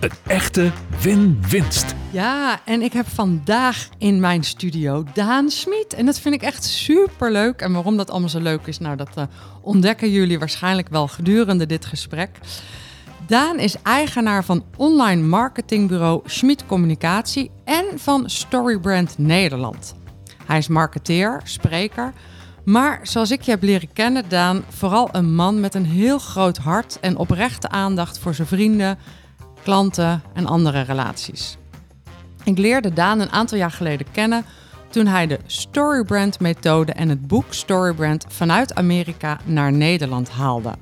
Een echte win-winst. Ja, en ik heb vandaag in mijn studio Daan Smit. En dat vind ik echt super leuk. En waarom dat allemaal zo leuk is, nou, dat uh, ontdekken jullie waarschijnlijk wel gedurende dit gesprek. Daan is eigenaar van online marketingbureau Schmid Communicatie en van Storybrand Nederland. Hij is marketeer, spreker, maar zoals ik je heb leren kennen, Daan, vooral een man met een heel groot hart en oprechte aandacht voor zijn vrienden, klanten en andere relaties. Ik leerde Daan een aantal jaar geleden kennen toen hij de Storybrand methode en het boek Storybrand vanuit Amerika naar Nederland haalde.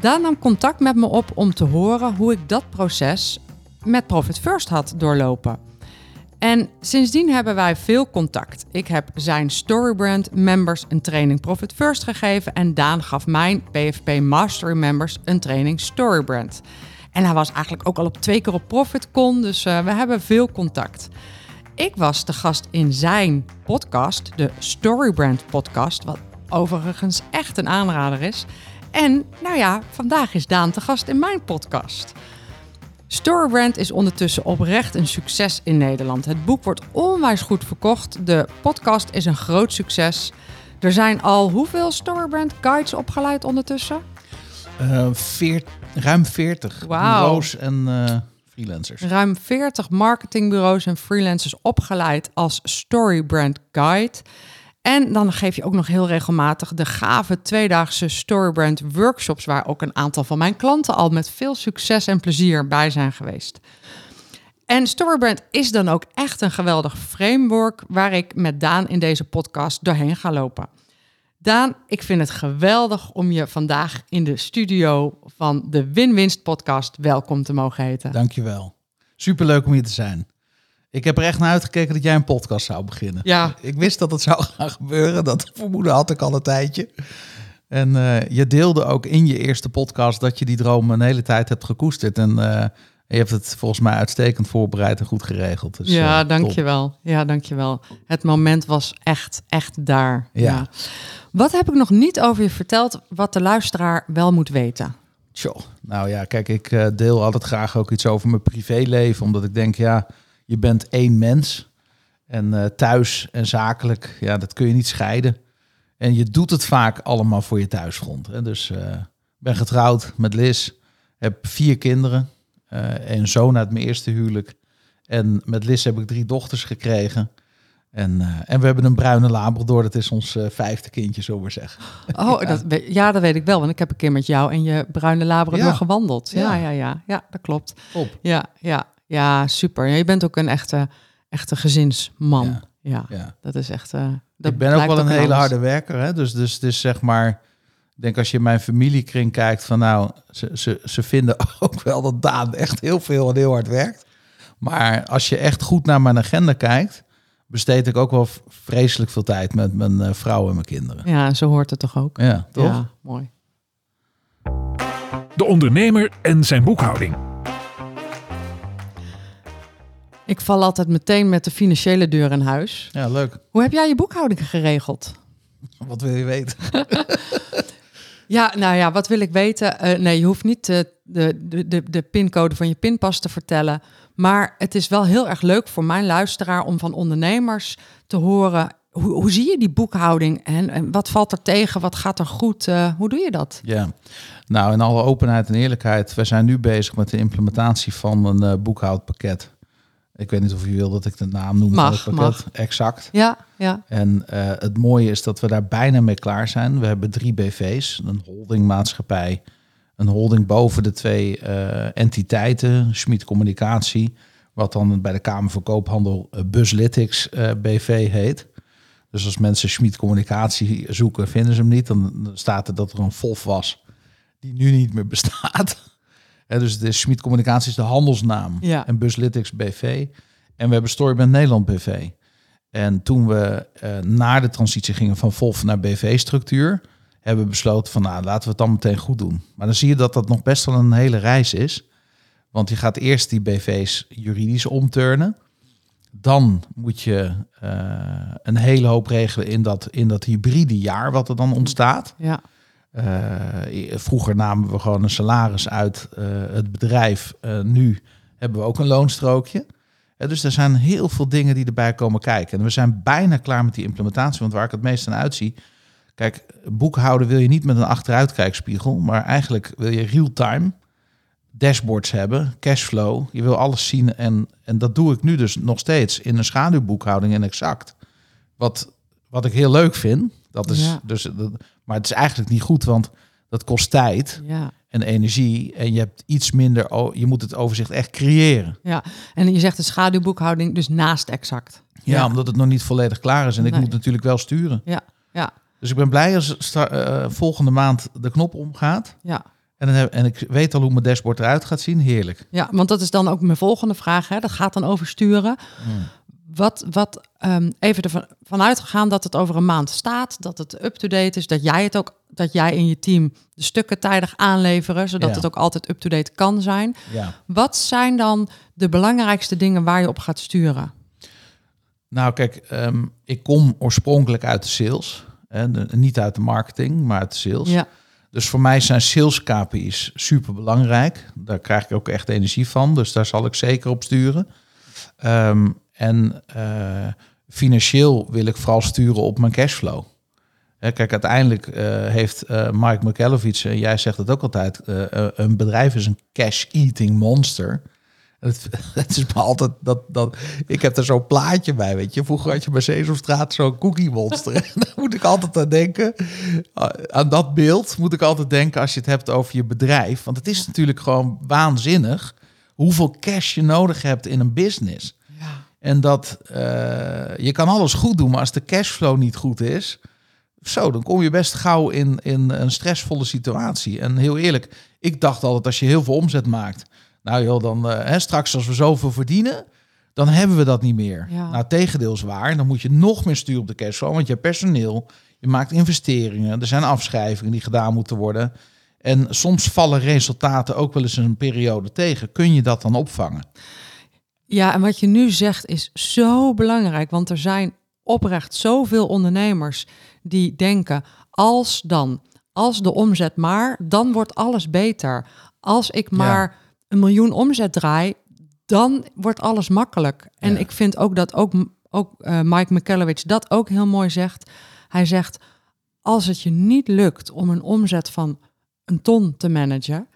Daan nam contact met me op om te horen hoe ik dat proces met Profit First had doorlopen. En sindsdien hebben wij veel contact. Ik heb zijn Storybrand members een training Profit First gegeven en Daan gaf mijn PFP Mastery members een training Storybrand. En hij was eigenlijk ook al op twee keer op ProfitCon, dus uh, we hebben veel contact. Ik was de gast in zijn podcast, de Storybrand podcast, wat overigens echt een aanrader is. En nou ja, vandaag is Daan te gast in mijn podcast. Storybrand is ondertussen oprecht een succes in Nederland. Het boek wordt onwijs goed verkocht. De podcast is een groot succes. Er zijn al hoeveel Storybrand guides opgeleid ondertussen? Uh, ruim 40 Wauw. bureaus en uh, freelancers. Ruim 40 marketingbureaus en freelancers opgeleid als Storybrand Guide. En dan geef je ook nog heel regelmatig de gave tweedaagse Storybrand workshops, waar ook een aantal van mijn klanten al met veel succes en plezier bij zijn geweest. En Storybrand is dan ook echt een geweldig framework waar ik met Daan in deze podcast doorheen ga lopen. Daan, ik vind het geweldig om je vandaag in de studio van de Win-Winst podcast welkom te mogen heten. Dankjewel. Superleuk om hier te zijn. Ik heb er echt naar uitgekeken dat jij een podcast zou beginnen. Ja. Ik wist dat het zou gaan gebeuren. Dat vermoeden had ik al een tijdje. En uh, je deelde ook in je eerste podcast dat je die droom een hele tijd hebt gekoesterd. En uh, je hebt het volgens mij uitstekend voorbereid en goed geregeld. Dus, ja, uh, dankjewel. Ja, dankjewel. Het moment was echt, echt daar. Ja. ja. Wat heb ik nog niet over je verteld wat de luisteraar wel moet weten? Tjoh. Nou ja, kijk, ik uh, deel altijd graag ook iets over mijn privéleven. Omdat ik denk, ja, je bent één mens. En uh, thuis en zakelijk, ja, dat kun je niet scheiden. En je doet het vaak allemaal voor je thuisgrond. Hè? Dus ik ben getrouwd met Liz, heb vier kinderen. Uh, een zoon uit mijn eerste huwelijk. En met Liz heb ik drie dochters gekregen. En, uh, en we hebben een bruine labrador. Dat is ons uh, vijfde kindje, zo maar zeggen. Oh, ja. Dat, ja, dat weet ik wel. Want ik heb een keer met jou en je bruine labrador Ja. gewandeld. Ja, Ja. ja, ja. Ja, dat klopt. Ja, ja, ja, super. Je bent ook een echte, echte gezinsman. Ja, dat is echt... Uh, dat ik ben ook wel een hele harde werker. Hè? Dus, dus, dus zeg maar, ik denk als je in mijn familiekring kijkt van nou, ze, ze, ze vinden ook wel dat Daan echt heel veel en heel hard werkt. Maar als je echt goed naar mijn agenda kijkt, besteed ik ook wel vreselijk veel tijd met mijn uh, vrouw en mijn kinderen. Ja, en zo hoort het toch ook? Ja, toch? Ja, mooi. De ondernemer en zijn boekhouding. Ik val altijd meteen met de financiële deur in huis. Ja, leuk. Hoe heb jij je boekhouding geregeld? Wat wil je weten? Ja, nou ja, wat wil ik weten? Uh, nee, je hoeft niet uh, de, de, de, de pincode van je pinpas te vertellen. Maar het is wel heel erg leuk voor mijn luisteraar om van ondernemers te horen. Hoe, hoe zie je die boekhouding en, wat valt er tegen? Wat gaat er goed? Uh, hoe doe je dat? Ja, nou in alle openheid en eerlijkheid. We zijn nu bezig met de implementatie van een boekhoudpakket. Ik weet niet of je wil dat ik de naam noem mag, van het pakket. Mag. Exact. Ja, ja. En uh, het mooie is dat we daar bijna mee klaar zijn. We hebben drie BV's, een holdingmaatschappij, een holding boven de twee uh, entiteiten, Schmid Communicatie, wat dan bij de Kamer van Koophandel uh, Buslytics BV heet. Dus als mensen Schmid Communicatie zoeken, vinden ze hem niet. Dan staat er dat er een FOF was die nu niet meer bestaat. Dus de Schmid Communicatie is de handelsnaam Ja. en Buslytics BV. En we hebben Storybrand Nederland BV. En toen we uh, naar de transitie gingen van VOF naar BV-structuur, hebben we besloten van nou, laten we het dan meteen goed doen. Maar dan zie je dat dat nog best wel een hele reis is. Want je gaat eerst die BV's juridisch omturnen. Dan moet je uh, een hele hoop regelen in dat, in dat hybride jaar wat er dan ontstaat. Ja. Uh, vroeger namen we gewoon een salaris uit uh, het bedrijf. nu hebben we ook een loonstrookje. dus er zijn heel veel dingen die erbij komen kijken. En we zijn bijna klaar met die implementatie. Want waar ik het meest aan uitzie. Kijk, boekhouden wil je niet met een achteruitkijkspiegel. Maar eigenlijk wil je real-time dashboards hebben, cashflow. Je wil alles zien en, en dat doe ik nu dus nog steeds in een schaduwboekhouding en exact. Wat, wat ik heel leuk vind. Dat is Ja. dus, dat, maar het is eigenlijk niet goed, want dat kost tijd Ja. en energie en je hebt iets minder. Je moet het overzicht echt creëren. ja, en je zegt de schaduwboekhouding dus naast exact. Ja, Ja. omdat het nog niet volledig klaar is en ik moet natuurlijk wel sturen. Ja, ja, Dus ik ben blij als eh, volgende maand de knop omgaat. ja. En, dan heb, en ik weet al hoe mijn dashboard eruit gaat zien. Heerlijk. Ja, want dat is dan ook mijn volgende vraag. Hè? Dat gaat dan over sturen. Wat, wat ehm, even ervan vanuit gegaan dat het over een maand staat, dat het up-to-date is, dat jij het ook, dat jij in je team de stukken tijdig aanleveren, zodat Ja. het ook altijd up-to-date kan zijn. Ja. Wat zijn dan de belangrijkste dingen waar je op gaat sturen? Nou, kijk, ehm, ik kom oorspronkelijk uit de sales. Hè, de- niet uit de marketing, maar uit de sales. Ja, Dus voor mij zijn sales KPI's super belangrijk. Daar krijg ik ook echt energie van. Dus daar zal ik zeker op sturen. Ehm, en eh, financieel wil ik vooral sturen op mijn cashflow. Kijk, uiteindelijk eh, heeft eh, Mike en jij zegt het ook altijd, een bedrijf is een cash-eating monster. Het, het is me altijd dat, dat ik heb er zo'n plaatje bij, weet je. Vroeger had je bij Sesamstraat zo'n cookie monster. Daar moet ik altijd aan denken. Uh, Aan dat beeld moet ik altijd denken als je het hebt over je bedrijf. Want het is natuurlijk gewoon waanzinnig hoeveel cash je nodig hebt in een business. En dat eh, je kan alles goed doen, maar als de cashflow niet goed is, zo, dan kom je best gauw in, in een stressvolle situatie. En heel eerlijk, ik dacht altijd als je heel veel omzet maakt, nou joh, dan eh, hè, straks als we zoveel verdienen, dan hebben we dat niet meer. Ja. Nou, tegendeel is waar. Dan moet je nog meer sturen op de cashflow, want je hebt personeel, je maakt investeringen, er zijn afschrijvingen die gedaan moeten worden. En soms vallen resultaten ook wel eens een periode tegen. Kun je dat dan opvangen? Ja, en wat je nu zegt is zo belangrijk, want er zijn oprecht zoveel ondernemers die denken, als dan, als de omzet maar, dan wordt alles beter. Als ik maar een miljoen omzet draai, dan wordt alles makkelijk. En Ja. ik vind ook dat ook, ook eh, Mike McCallowich dat ook heel mooi zegt. Hij zegt, als het je niet lukt om een omzet van een ton te managen,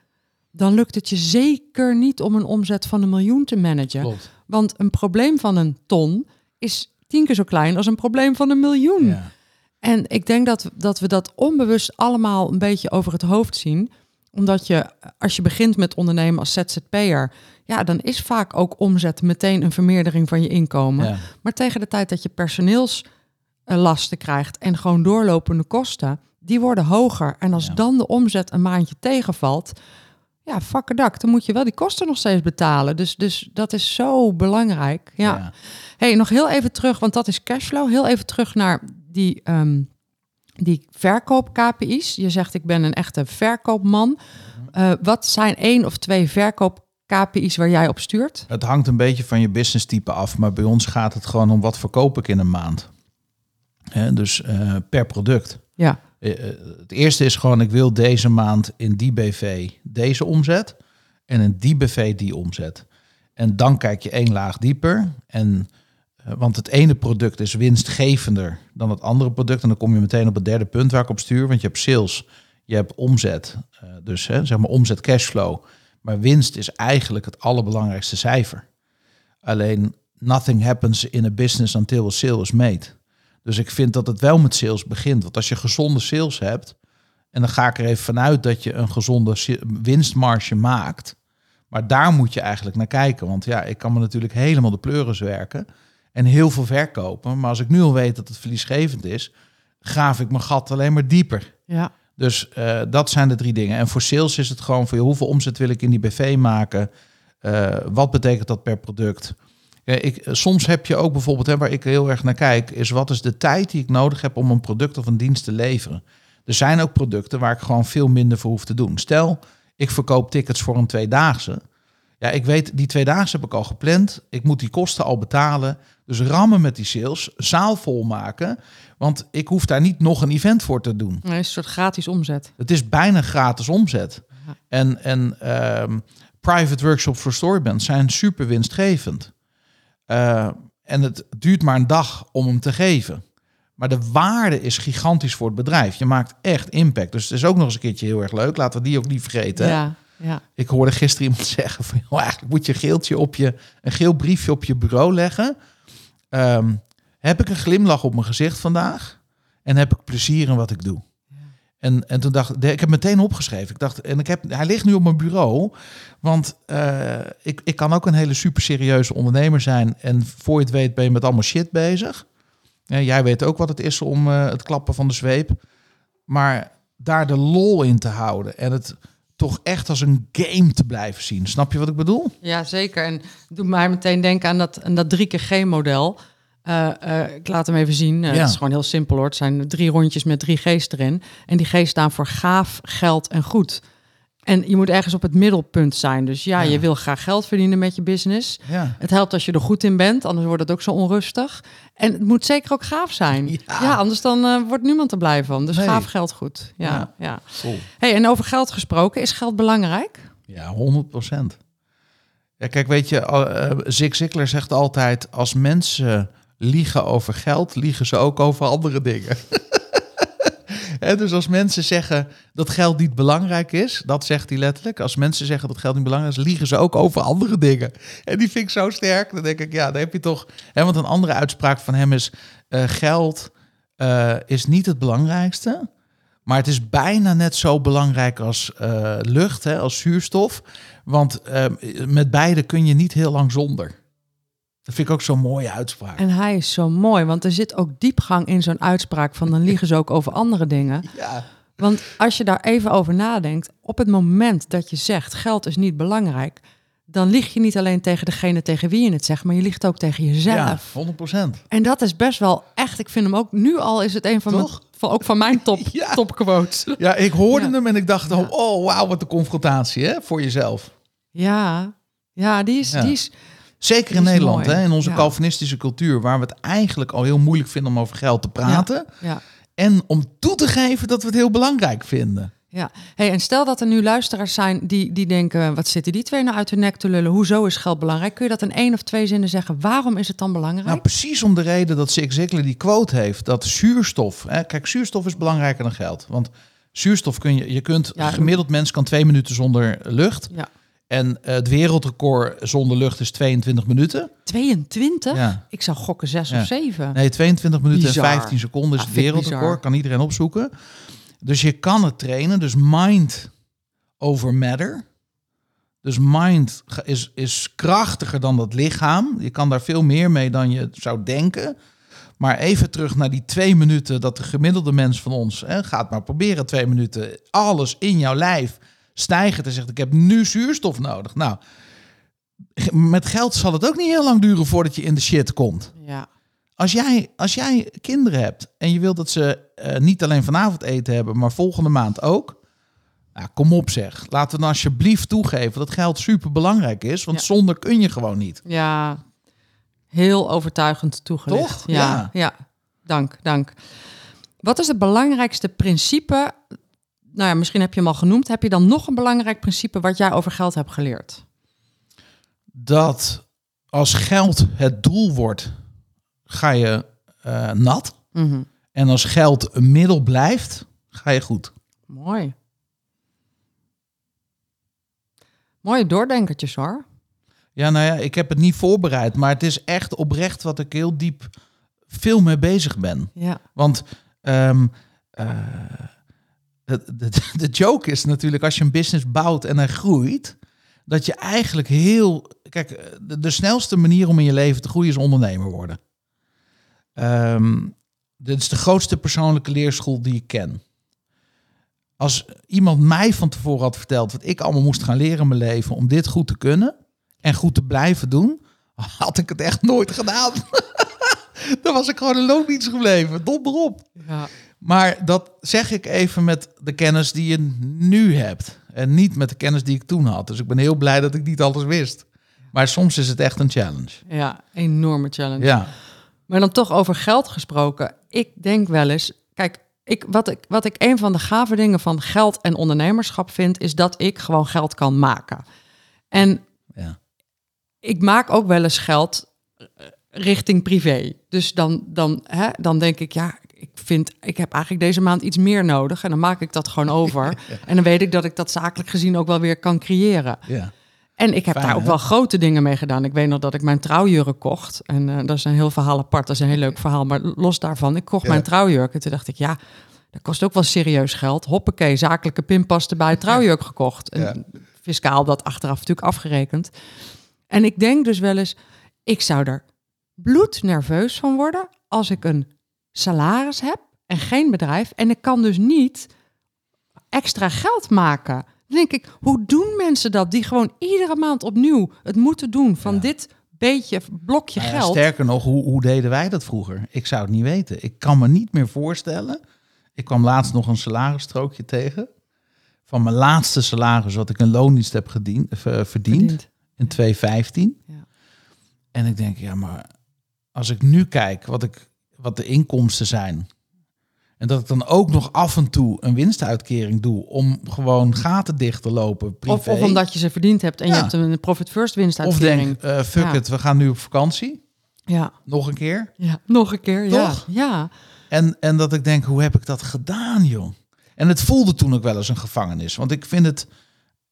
dan lukt het je zeker niet om een omzet van een miljoen te managen. Klopt. Want een probleem van een ton is tien keer zo klein als een probleem van een miljoen. Ja. En ik denk dat, dat we dat onbewust allemaal een beetje over het hoofd zien. Omdat je, als je begint met ondernemen als ZZP'er, ja, dan is vaak ook omzet meteen een vermeerdering van je inkomen. Ja. Maar tegen de tijd dat je personeelslasten krijgt en gewoon doorlopende kosten, die worden hoger. En als Ja. dan de omzet een maandje tegenvalt, ja, fakkerdak, dan moet je wel die kosten nog steeds betalen. Dus, dus dat is zo belangrijk. Ja. Ja. Hey, nog heel even terug, want dat is cashflow. Heel even terug naar die, ehm, die verkoop-KPI's. Je zegt, ik ben een echte verkoopman. Eh, wat zijn één of twee verkoop-KPI's waar jij op stuurt? Het hangt een beetje van je business type af, maar bij ons gaat het gewoon om wat verkoop ik in een maand. Hè, dus eh, per product. Ja, Eh, eh, het eerste is gewoon, ik wil deze maand in die BV deze omzet en in die BV die omzet. En dan kijk je één laag dieper. En, eh, want het ene product is winstgevender dan het andere product. En dan kom je meteen op het derde punt waar ik op stuur. Want je hebt sales, je hebt omzet. dus hè, zeg maar omzet cashflow. Maar winst is eigenlijk het allerbelangrijkste cijfer. Alleen, nothing happens in a business until a sale is made. Dus ik vind dat het wel met sales begint. Want als je gezonde sales hebt, en dan ga ik er even vanuit dat je een gezonde winstmarge maakt. Maar daar moet je eigenlijk naar kijken. Want ja, ik kan me natuurlijk helemaal de pleuris werken en heel veel verkopen. Maar als ik nu al weet dat het verliesgevend is, graaf ik mijn gat alleen maar dieper. ja, Dus eh, dat zijn de drie dingen. En voor sales is het gewoon voor je hoeveel omzet wil ik in die BV maken? Eh, wat betekent dat per product? Ja, ik, eh, soms heb je ook bijvoorbeeld, hè, waar ik heel erg naar kijk, is wat is de tijd die ik nodig heb om een product of een dienst te leveren. Er zijn ook producten waar ik gewoon veel minder voor hoef te doen. Stel, ik verkoop tickets voor een tweedaagse. Ja, ik weet, die tweedaagse heb ik al gepland. Ik moet die kosten al betalen. Dus rammen met die sales, zaal vol maken. Want ik hoef daar niet nog een event voor te doen. Nee, een soort gratis omzet. Het is bijna gratis omzet. En, en ehm, private workshops voor storybands zijn super winstgevend. Uh, en het duurt maar een dag om hem te geven. Maar de waarde is gigantisch voor het bedrijf. Je maakt echt impact. Dus het is ook nog eens een keertje heel erg leuk. Laten we die ook niet vergeten. Ja, ja. Ik hoorde gisteren iemand zeggen van... Joh, eigenlijk moet je een geeltje op je... een geel briefje op je bureau leggen. Um, heb ik een glimlach op mijn gezicht vandaag? En heb ik plezier in wat ik doe? En, en toen dacht ik, ik heb meteen opgeschreven. Ik dacht, en ik heb, hij ligt nu op mijn bureau. Want uh, ik, ik kan ook een hele super serieuze ondernemer zijn. En voor je het weet ben je met allemaal shit bezig. Ja, jij weet ook wat het is om uh, het klappen van de zweep. Maar daar de lol in te houden. En het toch echt als een game te blijven zien. Snap je wat ik bedoel? Ja, zeker. En doe mij meteen denken aan dat, aan dat drie keer G-model. Uh, uh, ik laat hem even zien. Uh, ja. Het is gewoon heel simpel hoor. Het zijn drie rondjes met drie G's erin. En die G's staan voor gaaf, geld en goed. En je moet ergens op het middelpunt zijn. Dus ja, ja. je wil graag geld verdienen met je business. Ja. Het helpt als je er goed in bent, anders wordt het ook zo onrustig. En het moet zeker ook gaaf zijn. Ja, anders dan wordt niemand er blij van. Dus nee. gaaf geld goed. Ja, ja. Cool. Hey, en over geld gesproken, is geld belangrijk? Ja, 100 procent. Ja, kijk, weet je, Zig Ziglar zegt altijd: als mensen liegen over geld, liegen ze ook over andere dingen. Dus als mensen zeggen dat geld niet belangrijk is, dat zegt hij letterlijk. Als mensen zeggen dat geld niet belangrijk is, liegen ze ook over andere dingen. En die vind ik zo sterk. Dan denk ik, ja, dan heb je toch. Want een andere uitspraak van hem is: uh, geld uh, is niet het belangrijkste. Maar het is bijna net zo belangrijk als uh, lucht, hè, als zuurstof. Want met beide kun je niet heel lang zonder. Dat vind ik ook zo'n mooie uitspraak. En hij is zo mooi, want er zit ook diepgang in zo'n uitspraak van dan liegen ze ook over andere dingen. Ja. Want als je daar even over nadenkt, op het moment dat je zegt geld is niet belangrijk, dan lieg je niet alleen tegen degene tegen wie je het zegt, maar je liegt ook tegen jezelf. Ja, 100%. En dat is best wel echt, ik vind hem ook, nu al is het een van Toch? mijn, van, ook van mijn top, Ja. topquotes. Ja, ik hoorde Ja. hem en ik dacht, Ja. oh wauw, wat een confrontatie hè, voor jezelf. Ja, ja, die is, Ja. die is Zeker in Nederland, mooi. hè, in onze Ja. Calvinistische cultuur, waar we het eigenlijk al heel moeilijk vinden om over geld te praten. ja. En om toe te geven dat we het heel belangrijk vinden. Ja, hey, en stel dat er nu luisteraars zijn die, die denken: wat zitten die twee nou uit hun nek te lullen? Hoezo is geld belangrijk? Kun je dat in één of twee zinnen zeggen? Waarom is het dan belangrijk? Nou, precies om de reden dat Zig Ziglar die quote heeft, dat zuurstof, hè, kijk, zuurstof is belangrijker dan geld. Want zuurstof kun je, je kunt, gemiddeld mens kan twee minuten zonder lucht. ja. En eh, het wereldrecord zonder lucht is 22 minuten. 22? Ja. Ik zou gokken 6 Ja. of 7. Nee, 22 minuten Bizar. en 15 seconden is Ah, het wereldrecord. bizar. Kan iedereen opzoeken. Dus je kan het trainen. Dus mind over matter. Dus mind is, is krachtiger dan dat lichaam. Je kan daar veel meer mee dan je zou denken. Maar even terug naar die twee minuten dat de gemiddelde mens van ons... Hè, gaat maar proberen twee minuten alles in jouw lijf stijgen. Te zeggen, ik heb nu zuurstof nodig. Nou, met geld zal het ook niet heel lang duren voordat je in de shit komt. Ja. Als jij, als jij kinderen hebt en je wilt dat ze eh, niet alleen vanavond eten hebben, maar volgende maand ook. Nou, kom op zeg. Laten we dan alsjeblieft toegeven dat geld super belangrijk is. Want Ja. zonder kun je gewoon niet. ja, heel overtuigend toegelicht. Toch? Ja, Ja. ja. Dank, dank. Wat is het belangrijkste principe? Nou ja, misschien heb je hem al genoemd. Heb je dan nog een belangrijk principe wat jij over geld hebt geleerd? Dat als geld het doel wordt, ga je eh, nat. Mhm. En als geld een middel blijft, ga je goed. Mooi. Mooie doordenkertjes hoor. Ja, nou ja, ik heb het niet voorbereid, maar het is echt oprecht wat ik heel diep veel mee bezig ben. Ja. Want ehm, eh, de, de, joke is natuurlijk als je een business bouwt en hij groeit, dat je eigenlijk heel. Kijk, de, de snelste manier om in je leven te groeien is ondernemer worden. Ehm, dit is de grootste persoonlijke leerschool die ik ken. Als iemand mij van tevoren had verteld wat ik allemaal moest gaan leren in mijn leven om dit goed te kunnen en goed te blijven doen, had ik het echt nooit gedaan. Dan was ik gewoon een loondienst gebleven. Donder op. Ja. Maar dat zeg ik even met de kennis die je nu hebt. En niet met de kennis die ik toen had. Dus ik ben heel blij dat ik niet alles wist. Maar soms is het echt een challenge. ja, enorme challenge. Ja, Maar dan toch over geld gesproken. Ik denk wel eens, kijk, ik, wat, ik, wat ik een van de gave dingen van geld en ondernemerschap vind, is dat ik gewoon geld kan maken. En ja. ik maak ook wel eens geld eh, richting privé. Dus dan, dan, hè, dan denk ik, ja, ik vind, ik heb eigenlijk deze maand iets meer nodig. En dan maak ik dat gewoon over. En dan weet ik dat ik dat zakelijk gezien ook wel weer kan creëren. ja. En ik heb Fijn, daar ook hè? wel grote dingen mee gedaan. Ik weet nog dat ik mijn trouwjurk kocht. En eh, dat is een heel verhaal apart. Dat is een heel leuk verhaal. Maar los daarvan, ik kocht Ja. mijn trouwjurk. En toen dacht ik, ja, dat kost ook wel serieus geld. Hoppakee, zakelijke pinpas erbij, trouwjurk gekocht. En Ja. fiscaal dat achteraf natuurlijk afgerekend. En ik denk dus wel eens, ik zou er bloednerveus van worden... als ik een salaris heb en geen bedrijf. En ik kan dus niet extra geld maken. Dan denk ik, hoe doen mensen dat? Die gewoon iedere maand opnieuw het moeten doen van Ja. dit beetje blokje Nou ja, geld. sterker nog, hoe, hoe deden wij dat vroeger? Ik zou het niet weten. Ik kan me niet meer voorstellen. Ik kwam laatst nog een salarisstrookje tegen. Van mijn laatste salaris wat ik een loondienst heb gediend, eh, verdiend, Verdiend. in 2015. Ja. En ik denk, ja, maar als ik nu kijk wat, ik, wat de inkomsten zijn. En dat ik dan ook nog af en toe een winstuitkering doe om gewoon gaten dicht te lopen. Privé. Of, of omdat je ze verdiend hebt en je hebt een profit first Of winstuitkering. denk, eh, fuck Ja. it, we gaan nu op vakantie. ja. Nog een keer. ja, nog een keer. Ja. Ja. En, en dat ik denk, hoe heb ik dat gedaan, joh? En het voelde toen ook wel eens een gevangenis. Want ik vind het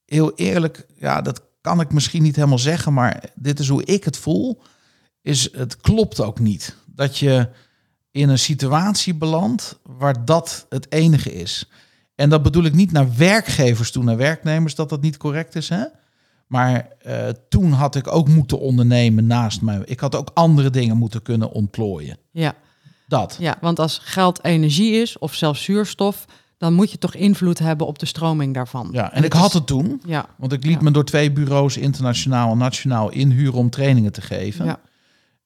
heel eerlijk, ja, dat kan ik misschien niet helemaal zeggen, maar dit is hoe ik het voel. Is het klopt ook niet dat je in een situatie belandt waar dat het enige is. En dat bedoel ik niet naar werkgevers toe, naar werknemers, dat dat niet correct is, hè? Maar eh, toen had ik ook moeten ondernemen naast mij. Ik had ook andere dingen moeten kunnen ontplooien. Ja. Dat. ja, want als geld energie is of zelfs zuurstof, dan moet je toch invloed hebben op de stroming daarvan. Ja, en ik had het toen, Ja, want ik liet Ja. me door twee bureaus, internationaal en nationaal, inhuren om trainingen te geven. ja,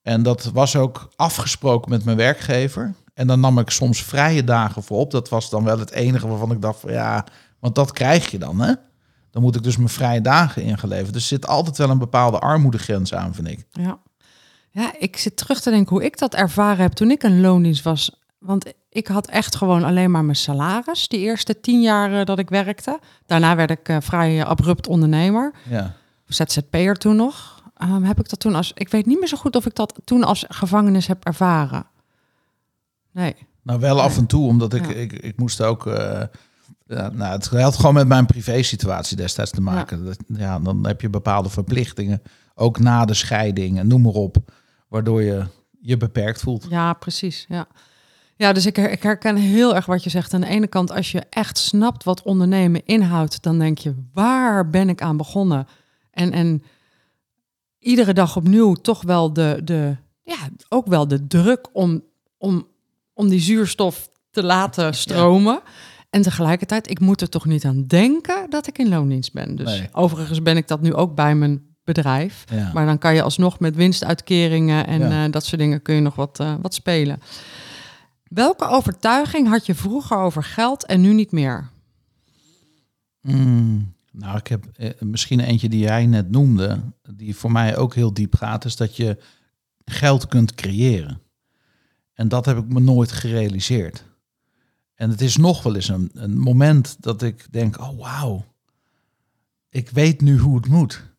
En dat was ook afgesproken met mijn werkgever. En dan nam ik soms vrije dagen voor op. Dat was dan wel het enige waarvan ik dacht van ja, want dat krijg je dan, hè? Dan moet ik dus mijn vrije dagen ingeleverd. Dus er zit altijd wel een bepaalde armoedegrens aan, vind ik. ja. Ja, ik zit terug te denken hoe ik dat ervaren heb toen ik een loondienst was. Want ik had echt gewoon alleen maar mijn salaris, die eerste tien jaar dat ik werkte. Daarna werd ik eh, vrij abrupt ondernemer. Ja. ZZP'er toen nog. Ehm, heb ik dat toen als... Ik weet niet meer zo goed of ik dat toen als gevangenis heb ervaren. Nee. Nou, wel af en toe, omdat ik, Ja. ik, ik moest ook. eh, ja, nou, het had gewoon met mijn privé-situatie destijds te maken. Dat- Ja. dan heb je bepaalde verplichtingen, ook na de scheiding en noem maar op, waardoor je je beperkt voelt. Ja, precies. Ja, ja dus ik, ik herken heel erg wat je zegt. Aan de ene kant, als je echt snapt wat ondernemen inhoudt, dan denk je, waar ben ik aan begonnen? En, en iedere dag opnieuw toch wel de, de, ja, ook wel de druk om, om, om die zuurstof te laten stromen. En tegelijkertijd, ik moet er toch niet aan denken dat ik in loondienst ben. Dus Nee. overigens ben ik dat nu ook bij mijn bedrijf. Ja. Maar dan kan je alsnog met winstuitkeringen en Ja. eh, dat soort dingen kun je nog wat, eh, wat spelen. Welke overtuiging had je vroeger over geld en nu niet meer? Mm, nou, ik heb eh, misschien eentje die jij net noemde, die voor mij ook heel diep gaat, is dat je geld kunt creëren. En dat heb ik me nooit gerealiseerd. En het is nog wel eens een, een moment dat ik denk, oh wauw, ik weet nu hoe het moet.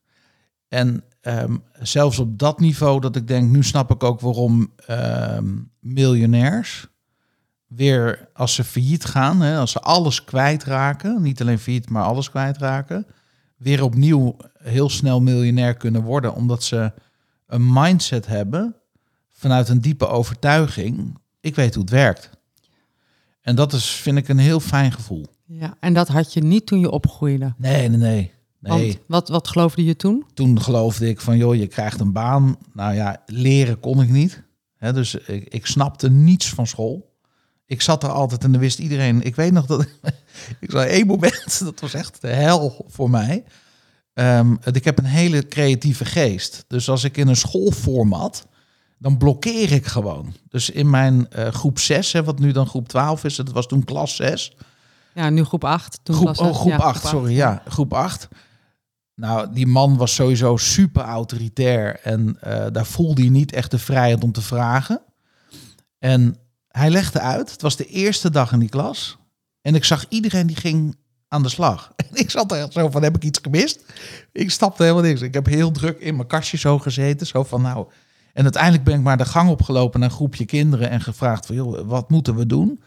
En ehm, zelfs op dat niveau dat ik denk, nu snap ik ook waarom ehm, miljonairs weer als ze failliet gaan, hè, als ze alles kwijtraken, niet alleen failliet, maar alles kwijtraken, weer opnieuw heel snel miljonair kunnen worden, omdat ze een mindset hebben vanuit een diepe overtuiging. Ik weet hoe het werkt. En dat is, vind ik, een heel fijn gevoel. Ja, en dat had je niet toen je opgroeide. Nee, nee, nee. Nee, Want wat, wat geloofde je toen? toen geloofde ik van, joh, je krijgt een baan. Nou ja, leren kon ik niet. Dus ik, ik snapte niets van school. Ik zat er altijd en dan wist iedereen. Ik weet nog dat ik, zei één moment, dat was echt de hel voor mij. Ehm, ik heb een hele creatieve geest. Dus als ik in een schoolformat, dan blokkeer ik gewoon. Dus in mijn eh, groep 6, hè, wat nu dan groep 12 is, dat was toen klas 6. Ja, nu groep 8. Toen Groep, oh, groep ja, 8, sorry, ja, groep 8. Nou, die man was sowieso super autoritair en eh, daar voelde hij niet echt de vrijheid om te vragen. En hij legde uit, het was de eerste dag in die klas. En ik zag iedereen die ging aan de slag. En ik zat er zo van, heb ik iets gemist? Ik stapte helemaal niks. Ik heb heel druk in mijn kastje zo gezeten. Zo van, nou... En uiteindelijk ben ik maar de gang opgelopen naar een groepje kinderen... en gevraagd van, joh, wat moeten we doen?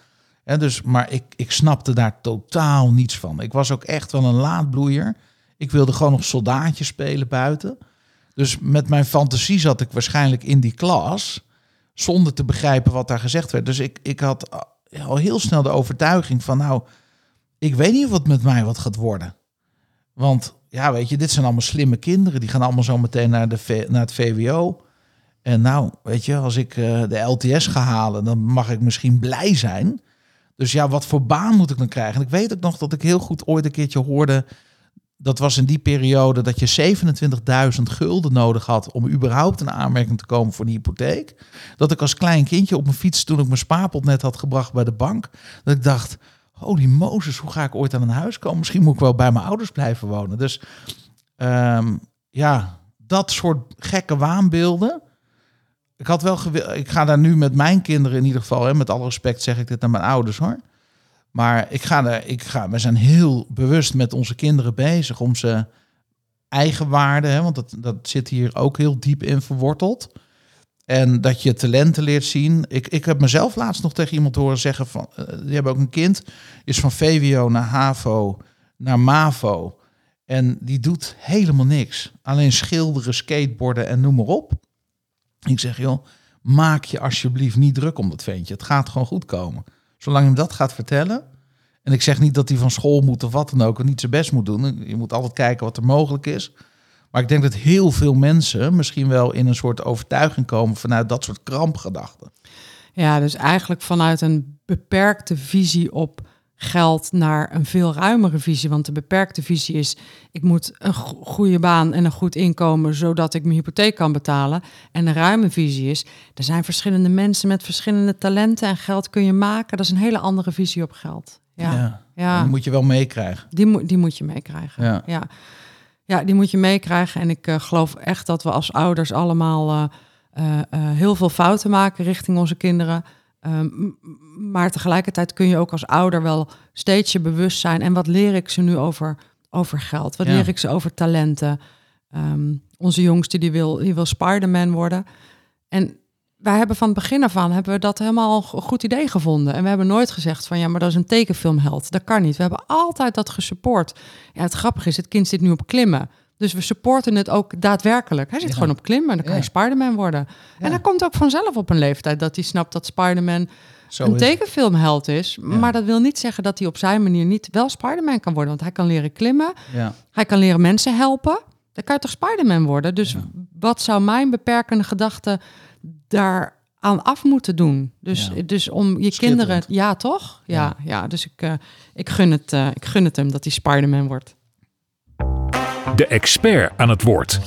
En dus, maar ik, ik snapte daar totaal niets van. Ik was ook echt wel een laadbloeier. Ik wilde gewoon nog soldaatjes spelen buiten. Dus met mijn fantasie zat ik waarschijnlijk in die klas... zonder te begrijpen wat daar gezegd werd. Dus ik, ik had al heel snel de overtuiging van... nou, ik weet niet wat met mij wat gaat worden. Want ja, weet je, dit zijn allemaal slimme kinderen. Die gaan allemaal zo meteen naar, de naar het VWO. En nou, weet je, als ik eh, de LTS ga halen, dan mag ik misschien blij zijn. Dus ja, wat voor baan moet ik dan krijgen? En ik weet ook nog dat ik heel goed ooit een keertje hoorde. Dat was in die periode dat je 27.000 gulden nodig had om überhaupt een aanmerking te komen voor een hypotheek. Dat ik als klein kindje op mijn fiets, toen ik mijn spaarpot net had gebracht bij de bank, dat ik dacht, holy Mozes, hoe ga ik ooit aan een huis komen? Misschien moet ik wel bij mijn ouders blijven wonen. Dus ehm, ja, dat soort gekke waanbeelden. Ik had wel ik ga daar nu met mijn kinderen in ieder geval, hè, met alle respect zeg ik dit naar mijn ouders hoor. Maar ik ga er, ik ga, we zijn heel bewust met onze kinderen bezig om ze eigenwaarde, hè, want dat, dat zit hier ook heel diep in verworteld. En dat je talenten leert zien. Ik, ik heb mezelf laatst nog tegen iemand horen zeggen van, eh, die hebben ook een kind, is van VWO naar HAVO naar MAVO. En die doet helemaal niks. Alleen schilderen, skateboarden en noem maar op. Ik zeg, joh, maak je alsjeblieft niet druk om dat ventje. Het gaat gewoon goed komen. Zolang je hem dat gaat vertellen. En ik zeg niet dat hij van school moet of wat dan ook. En niet zijn best moet doen. Je moet altijd kijken wat er mogelijk is. Maar ik denk dat heel veel mensen misschien wel in een soort overtuiging komen vanuit dat soort krampgedachten. Ja, dus eigenlijk vanuit een beperkte visie op geld naar een veel ruimere visie. Want de beperkte visie is, ik moet een go- goede baan en een goed inkomen, zodat ik mijn hypotheek kan betalen. En een ruime visie is, er zijn verschillende mensen met verschillende talenten en geld kun je maken. Dat is een hele andere visie op geld. Ja, ja. Dat moet je wel meekrijgen. Die, moet die moet je meekrijgen. Ja. Ja. ja, die moet je meekrijgen. En ik eh, geloof echt dat we als ouders allemaal eh, eh, heel veel fouten maken richting onze kinderen. Ehm, maar tegelijkertijd kun je ook als ouder wel steeds je bewust zijn. En wat leer ik ze nu over, over geld? Wat Ja. leer ik ze over talenten? Ehm, onze jongste die wil, die wil Spider-Man worden. En wij hebben van het begin af aan hebben we dat helemaal een goed idee gevonden. En we hebben nooit gezegd van ja, maar dat is een tekenfilmheld. Dat kan niet. We hebben altijd dat gesupport. Ja, het grappige is, het kind zit nu op klimmen. Dus we supporten het ook daadwerkelijk. Hij zit Ja. gewoon op klimmen en dan kan Ja. je Spider-Man worden. En hij komt ook vanzelf op een leeftijd dat hij snapt dat Spider-Man een is- tekenfilmheld is. Maar dat wil niet zeggen dat hij op zijn manier niet wel Spider-Man kan worden. Want hij kan leren klimmen, Ja. hij kan leren mensen helpen. Dan kan je toch Spider-Man worden? Dus wat zou mijn beperkende gedachte daar aan af moeten doen? Dus, Ja. dus om je kinderen... Ja, toch? Ja, ja. dus ik, eh, ik, gun het, eh, ik gun het hem dat hij Spider-Man wordt. De expert aan het woord.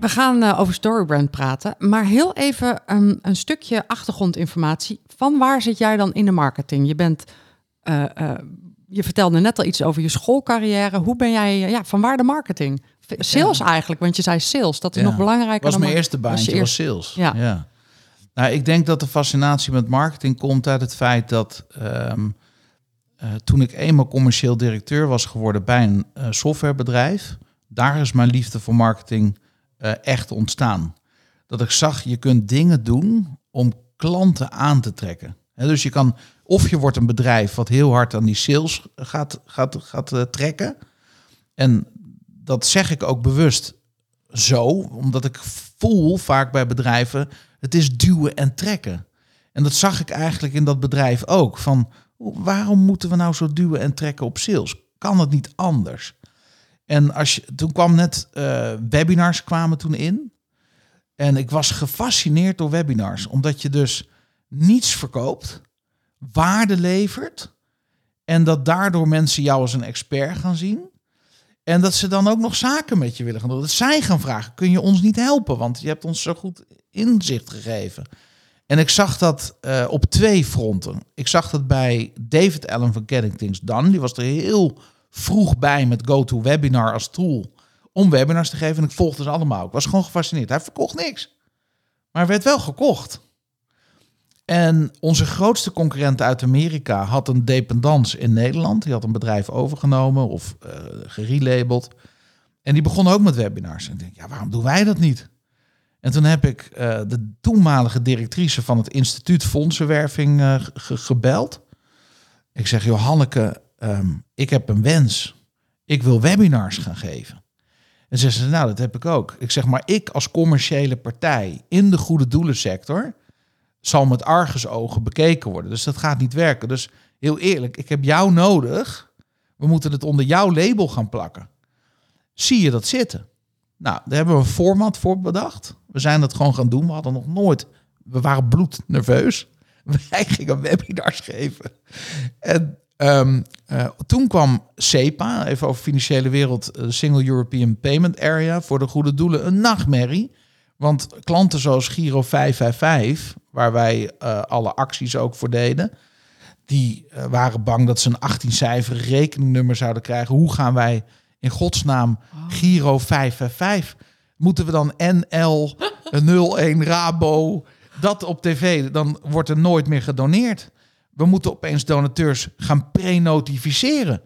We gaan eh, over Storybrand praten, maar heel even een, een stukje achtergrondinformatie. Van waar zit jij dan in de marketing? Je bent, eh, eh, je vertelde net al iets over je schoolcarrière. Hoe ben jij, ja, van waar de marketing? Sales eigenlijk, want je zei sales, dat is Ja. nog belangrijker was dan mijn eerste was je baantje, was eerste- sales. Ja. Nou, ik denk dat de fascinatie met marketing komt uit het feit dat ehm, eh, toen ik eenmaal commercieel directeur was geworden bij een eh, softwarebedrijf, daar is mijn liefde voor marketing eh, echt ontstaan. Dat ik zag, je kunt dingen doen om klanten aan te trekken. Dus je kan, of je wordt een bedrijf wat heel hard aan die sales gaat, gaat, gaat trekken. En dat zeg ik ook bewust zo, omdat ik voel vaak bij bedrijven, het is duwen en trekken. En dat zag ik eigenlijk in dat bedrijf ook. Van waarom moeten we nou zo duwen en trekken op sales? Kan het niet anders? En als je, toen kwam net eh, webinars kwamen toen in. En ik was gefascineerd door webinars, omdat je dus niets verkoopt, waarde levert En dat daardoor mensen jou als een expert gaan zien. En dat ze dan ook nog zaken met je willen gaan doen. Dat zij gaan vragen, kun je ons niet helpen? Want je hebt ons zo goed inzicht gegeven. En ik zag dat uh, op twee fronten. Ik zag dat bij David Allen van Getting Things Done. Die was er heel vroeg bij met GoToWebinar als tool om webinars te geven. En ik volgde ze allemaal. Ik was gewoon gefascineerd. Hij verkocht niks. Maar werd wel gekocht. En onze grootste concurrent uit Amerika had een dependance in Nederland. Die had een bedrijf overgenomen of uh, gerelabeld. En die begon ook met webinars. En ik denk, ja, waarom doen wij dat niet? En toen heb ik uh, de toenmalige directrice van het instituut Fondsenwerving uh, gebeld. Ik zeg, joh Hanneke, um, ik heb een wens. Ik wil webinars gaan geven. En ze zei, nou, dat heb ik ook. Ik zeg, maar ik als commerciële partij in de goede doelensector zal met argusogen bekeken worden. Dus dat gaat niet werken. Dus heel eerlijk, ik heb jou nodig. We moeten het onder jouw label gaan plakken. Zie je dat zitten? Nou, daar hebben we een format voor bedacht. We zijn dat gewoon gaan doen. We hadden nog nooit... We waren bloednerveus. Wij gingen webinars geven. En um, uh, toen kwam SEPA, even over financiële wereld, uh, Single European Payment Area, voor de goede doelen een nachtmerrie. Want klanten zoals Giro 555, waar wij uh, alle acties ook voor deden, die waren bang dat ze een 18-cijferig rekeningnummer zouden krijgen. Hoe gaan wij in godsnaam oh. Giro 555? Moeten we dan NL 01 Rabo dat op tv? Dan wordt er nooit meer gedoneerd. We moeten opeens donateurs gaan pre-notificeren.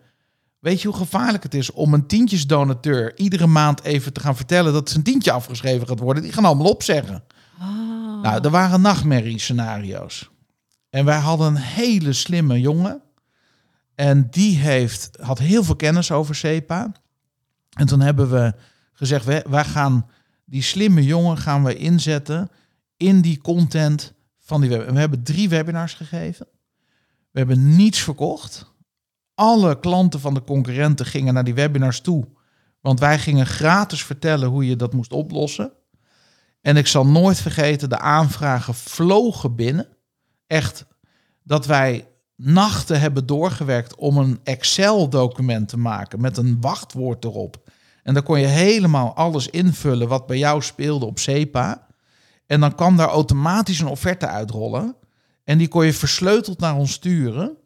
Weet je hoe gevaarlijk het is om een tientjesdonateur iedere maand even te gaan vertellen dat zijn tientje afgeschreven gaat worden? Die gaan allemaal opzeggen. Oh. Nou, er waren nachtmerrie-scenario's. En wij hadden een hele slimme jongen. En die heeft, had heel veel kennis over SEPA. En toen hebben we gezegd, wij gaan die slimme jongen gaan we inzetten in die content van die web. En we hebben drie webinars gegeven. We hebben niets verkocht. Alle klanten van de concurrenten gingen naar die webinars toe. Want wij gingen gratis vertellen hoe je dat moest oplossen. En ik zal nooit vergeten, de aanvragen vlogen binnen. Echt dat wij nachten hebben doorgewerkt om een Excel-document te maken met een wachtwoord erop. En dan kon je helemaal alles invullen wat bij jou speelde op SEPA. En dan kwam daar automatisch een offerte uitrollen. En die kon je versleuteld naar ons sturen.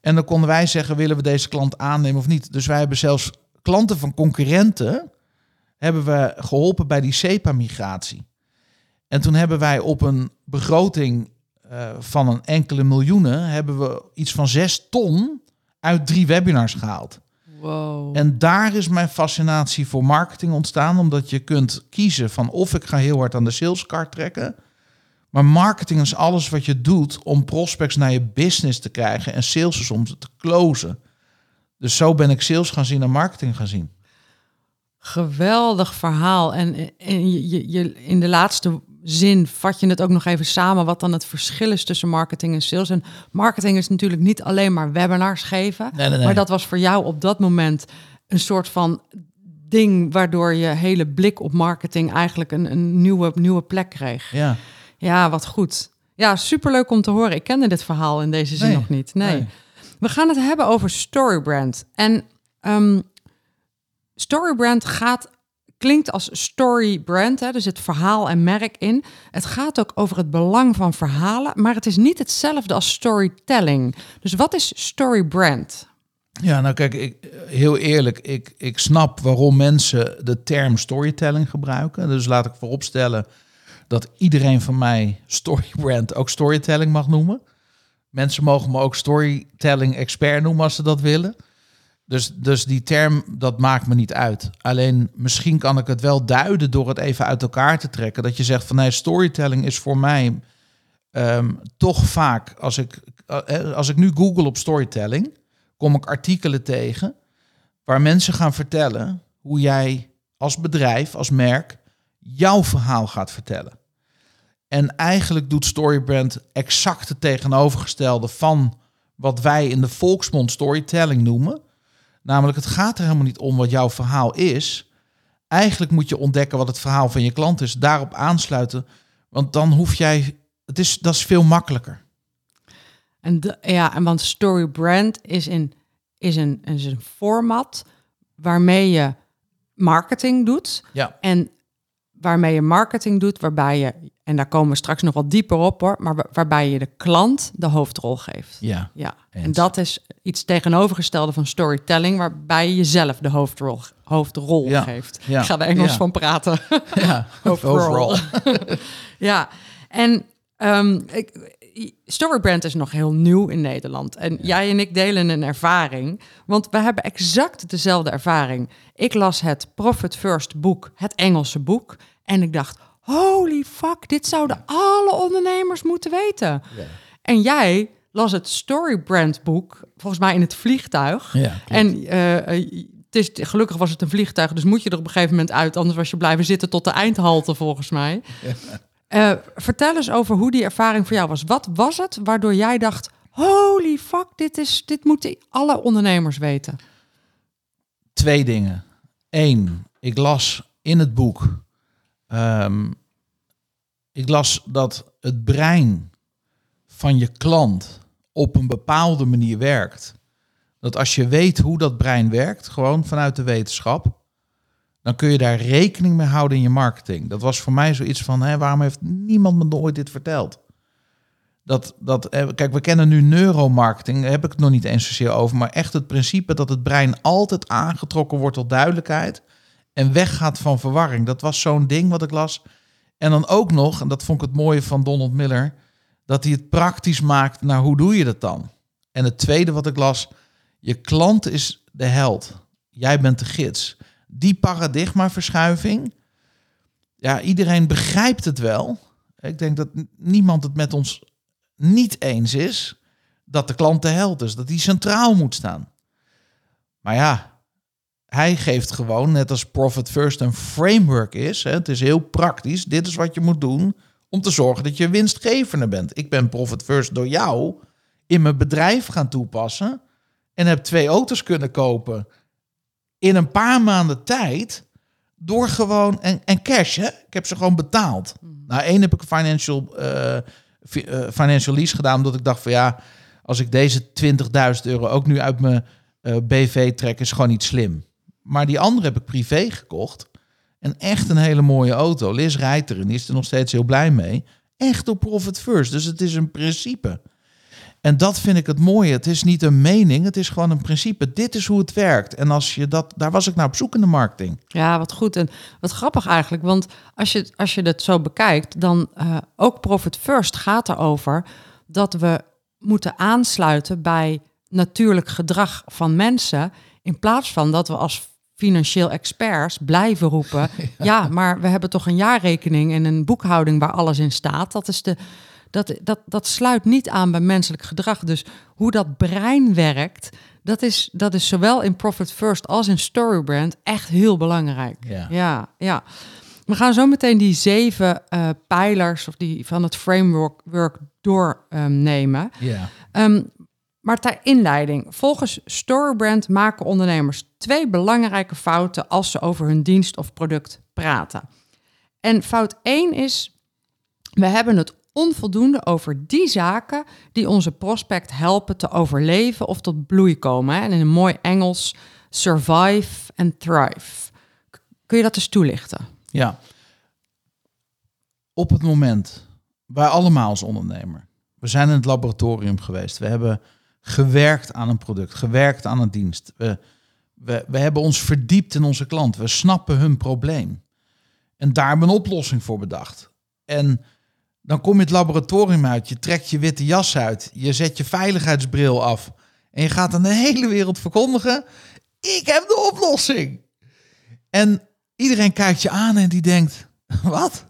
En dan konden wij zeggen, willen we deze klant aannemen of niet? Dus wij hebben zelfs klanten van concurrenten hebben we geholpen bij die SEPA-migratie. En toen hebben wij op een begroting uh, van een enkele miljoenen... hebben we iets van zes ton uit drie webinars gehaald. Wow. En daar is mijn fascinatie voor marketing ontstaan... omdat je kunt kiezen van of ik ga heel hard aan de salescard trekken... Maar marketing is alles wat je doet om prospects naar je business te krijgen en sales is om ze te closen. Dus zo ben ik sales gaan zien en marketing gaan zien. Geweldig verhaal. En, en je, je, in de laatste zin vat je het ook nog even samen wat dan het verschil is tussen marketing en sales. En marketing is natuurlijk niet alleen maar webinars geven. Nee, nee, nee. Maar dat was voor jou op dat moment een soort van ding waardoor je hele blik op marketing eigenlijk een, een nieuwe, nieuwe plek kreeg. Ja. Ja, wat goed. Ja, superleuk om te horen. Ik kende dit verhaal in deze zin nog niet. Nee. We gaan het hebben over Storybrand. En um, Storybrand gaat, klinkt als storybrand. Hè, er zit verhaal en merk in. Het gaat ook over het belang van verhalen, maar het is niet hetzelfde als storytelling. Dus wat is Storybrand? Ja, nou kijk, ik, heel eerlijk, ik, ik snap waarom mensen de term storytelling gebruiken. Dus laat ik vooropstellen dat iedereen van mij storybrand ook storytelling mag noemen. Mensen mogen me ook storytelling expert noemen als ze dat willen. Dus, dus die term, dat maakt me niet uit. Alleen misschien kan ik het wel duiden door het even uit elkaar te trekken. Dat je zegt van nee, storytelling is voor mij ehm, toch vaak, als ik, eh, als ik nu google op storytelling, kom ik artikelen tegen waar mensen gaan vertellen hoe jij als bedrijf, als merk, jouw verhaal gaat vertellen. En eigenlijk doet Storybrand exact het tegenovergestelde van wat wij in de volksmond storytelling noemen. Namelijk, het gaat er helemaal niet om wat jouw verhaal is. Eigenlijk moet je ontdekken wat het verhaal van je klant is, daarop aansluiten. Want dan hoef jij, het is, dat is veel makkelijker. En de, ja, en want Storybrand is in is een, is een format waarmee je marketing doet. Ja. En waarmee je marketing doet, waarbij je, en daar komen we straks nog wat dieper op hoor, maar wa- waarbij je de klant de hoofdrol geeft. Ja. Ja, en dat is iets tegenovergestelde van storytelling, waarbij je jezelf de hoofdrol, hoofdrol Ja. geeft. Ja. Ik ga er Engels Ja. van praten. ja. Overall. ja, en ehm, ik, Storybrand is nog heel nieuw in Nederland. En jij en ik delen een ervaring, want we hebben exact dezelfde ervaring. Ik las het Profit First boek, het Engelse boek, en ik dacht, holy fuck, dit zouden alle ondernemers moeten weten. Ja. En jij las het Storybrand boek, volgens mij in het vliegtuig. Ja, en eh, eh, het is, gelukkig was het een vliegtuig, dus moet je er op een gegeven moment uit. Anders was je blijven zitten tot de eindhalte, volgens mij. Eh, vertel eens over hoe die ervaring voor jou was. Wat was het waardoor jij dacht: holy fuck, dit, is, dit moeten alle ondernemers weten? Twee dingen. Eén, ik las in het boek. Ehm, ik las dat het brein van je klant op een bepaalde manier werkt. Dat als je weet hoe dat brein werkt, gewoon vanuit de wetenschap, dan kun je daar rekening mee houden in je marketing. Dat was voor mij zoiets van, hè, waarom heeft niemand me ooit dit verteld? Dat, dat, eh, kijk, we kennen nu neuromarketing, daar heb ik het nog niet eens zozeer over, maar echt het principe dat het brein altijd aangetrokken wordt tot duidelijkheid en weggaat van verwarring. Dat was zo'n ding wat ik las. En dan ook nog, en dat vond ik het mooie van Donald Miller, dat hij het praktisch maakt naar hoe doe je dat dan? En het tweede wat ik las, je klant is de held. Jij bent de gids. Die paradigmaverschuiving, ja, iedereen begrijpt het wel. Ik denk dat niemand het met ons niet eens is dat de klant de held is, dat die centraal moet staan. Maar ja, hij geeft gewoon, net als Profit First een framework is, hè, het is heel praktisch, dit is wat je moet doen om te zorgen dat je winstgevender bent. Ik ben Profit First door jou in mijn bedrijf gaan toepassen en heb twee auto's kunnen kopen in een paar maanden tijd door gewoon en, en cash. Hè? Ik heb ze gewoon betaald. Nou, één heb ik een financial, fi- eh, financial lease gedaan, omdat ik dacht van ja, als ik deze 20.000 euro ook nu uit mijn eh, BV trek, is gewoon niet slim. Maar die andere heb ik privé gekocht. En echt een hele mooie auto. Liz rijdt erin, is er nog steeds heel blij mee. Echt op profit first. Dus het is een principe. En dat vind ik het mooie. Het is niet een mening, het is gewoon een principe. Dit is hoe het werkt. En als je dat, daar was ik naar op zoek in de marketing. Ja, wat goed. En wat grappig eigenlijk, want als je, als je dat zo bekijkt, dan eh, ook Profit First gaat erover dat we moeten aansluiten bij natuurlijk gedrag van mensen, in plaats van dat we als financieel experts blijven roepen, ja. maar we hebben toch een jaarrekening en een boekhouding waar alles in staat. Dat is de dat, dat, dat sluit niet aan bij menselijk gedrag. Dus hoe dat brein werkt, dat is, dat is zowel in Profit First als in Storybrand echt heel belangrijk. Ja. ja, ja. We gaan zo meteen die zeven eh, pijlers of die van het framework work doornemen. Ja. Ehm, maar ter inleiding. Volgens Storybrand maken ondernemers twee belangrijke fouten als ze over hun dienst of product praten. En fout 1 is, we hebben het onvoldoende over die zaken die onze prospect helpen te overleven of tot bloei komen. En in een mooi Engels, survive and thrive. Kun je dat eens toelichten? Ja. Op het moment, wij allemaal als ondernemer, we zijn in het laboratorium geweest. We hebben gewerkt aan een product, gewerkt aan een dienst. We, we, we hebben ons verdiept in onze klant. We snappen hun probleem. En daar hebben we een oplossing voor bedacht. En dan kom je het laboratorium uit, je trekt je witte jas uit, je zet je veiligheidsbril af en je gaat aan de hele wereld verkondigen: ik heb de oplossing. En iedereen kijkt je aan en die denkt: wat?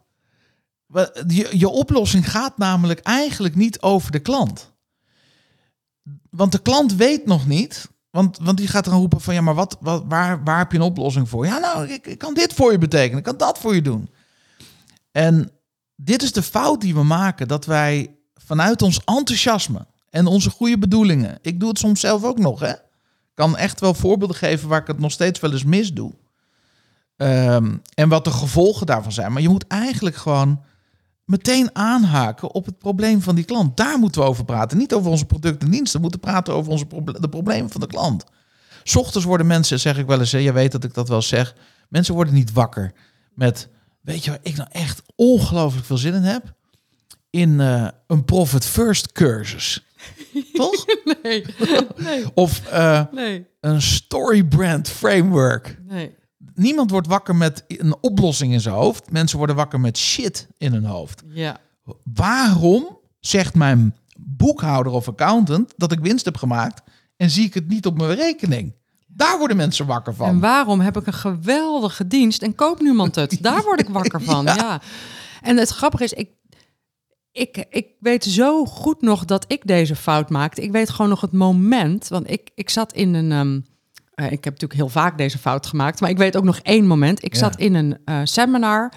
Je, je oplossing gaat namelijk eigenlijk niet over de klant. Want de klant weet nog niet. Want, want die gaat dan roepen van ja, maar wat, wat, waar, waar heb je een oplossing voor? Ja, nou, ik, ik kan dit voor je betekenen, ik kan dat voor je doen. En dit is de fout die we maken, dat wij vanuit ons enthousiasme en onze goede bedoelingen, ik doe het soms zelf ook nog, hè? Kan echt wel voorbeelden geven waar ik het nog steeds wel eens misdoe. Ehm, en wat de gevolgen daarvan zijn. Maar je moet eigenlijk gewoon meteen aanhaken op het probleem van die klant. Daar moeten we over praten. Niet over onze producten en diensten. We moeten praten over onze proble- de problemen van de klant. 's ochtends worden mensen, zeg ik wel eens, je weet dat ik dat wel zeg. Mensen worden niet wakker met, weet je waar ik nou echt ongelooflijk veel zin in heb? In eh, een Profit First cursus. Toch? Nee, nee, Of eh, nee, een story brand framework. nee. Niemand wordt wakker met een oplossing in zijn hoofd. Mensen worden wakker met shit in hun hoofd. Ja, Waarom zegt mijn boekhouder of accountant dat ik winst heb gemaakt en zie ik het niet op mijn rekening? Daar worden mensen wakker van. En waarom heb ik een geweldige dienst en koopt niemand het? Daar word ik wakker van. Ja. ja. En het grappige is, ik, ik, ik weet zo goed nog dat ik deze fout maakte. Ik weet gewoon nog het moment, want ik, ik zat in een. ehm, eh, ik heb natuurlijk heel vaak deze fout gemaakt, maar ik weet ook nog één moment. Ik Ja. zat in een eh, seminar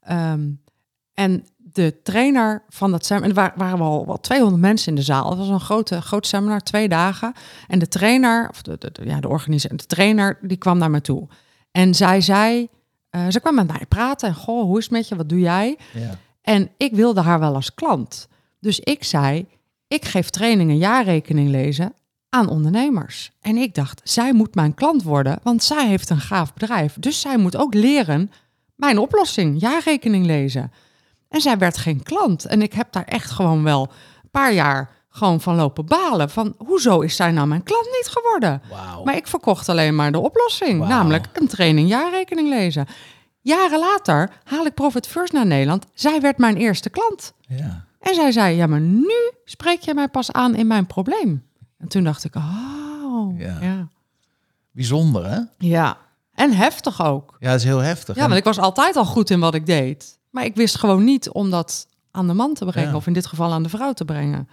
ehm, en de trainer van dat seminar, en er wa- waren wel, wel 200 mensen in de zaal. Het was een grote, groot seminar, twee dagen. En de trainer, of de, de, de- ja, de organisatie, de trainer, die kwam naar me toe. En zij zei, eh, ze kwam met mij praten. En goh, hoe is het met je? Wat doe jij? Ja. En ik wilde haar wel als klant. Dus ik zei, ik geef trainingen jaarrekening lezen aan ondernemers. En ik dacht, zij moet mijn klant worden, want zij heeft een gaaf bedrijf. Dus zij moet ook leren mijn oplossing, jaarrekening lezen. En zij werd geen klant. En ik heb daar echt gewoon wel een paar jaar gewoon van lopen balen. Van, hoezo is zij nou mijn klant niet geworden? Maar ik verkocht alleen maar de oplossing, namelijk een training jaarrekening lezen. Jaren later haal ik Profit First naar Nederland. Zij werd mijn eerste klant. Ja. En zij zei, ja, maar nu spreek je mij pas aan in mijn probleem. En toen dacht ik, oh, Ja. ja. Ja. Bijzonder, hè? En heftig ook. Ja, dat is heel heftig. Ja, want ik was altijd al goed in wat ik deed. Maar ik wist gewoon niet om dat aan de man te brengen. Ja. Of in dit geval aan de vrouw te brengen.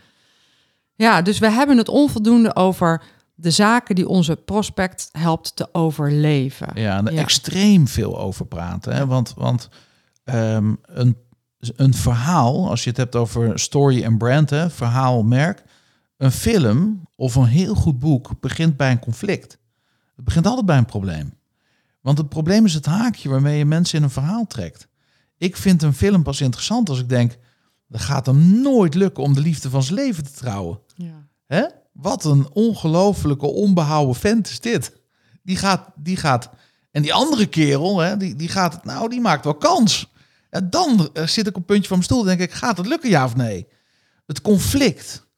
Ja, dus we hebben het onvoldoende over de zaken die onze prospect helpt te overleven. Ja, en er Ja. extreem veel over praten. Hè? Want, want ehm, een, een verhaal, als je het hebt over story en brand, hè, verhaal, merk. Een film of een heel goed boek begint bij een conflict. Het begint altijd bij een probleem. Want het probleem is het haakje waarmee je mensen in een verhaal trekt. Ik vind een film pas interessant als ik denk... dat gaat hem nooit lukken om de liefde van zijn leven te trouwen. Ja. Hè? Wat een ongelofelijke onbehouden vent is dit. Die gaat, die gaat. En die andere kerel, hè, die, die gaat het. Nou, die maakt wel kans. En dan eh, zit ik op het puntje van mijn stoel. en denk ik, gaat het lukken, ja of nee? Het conflict.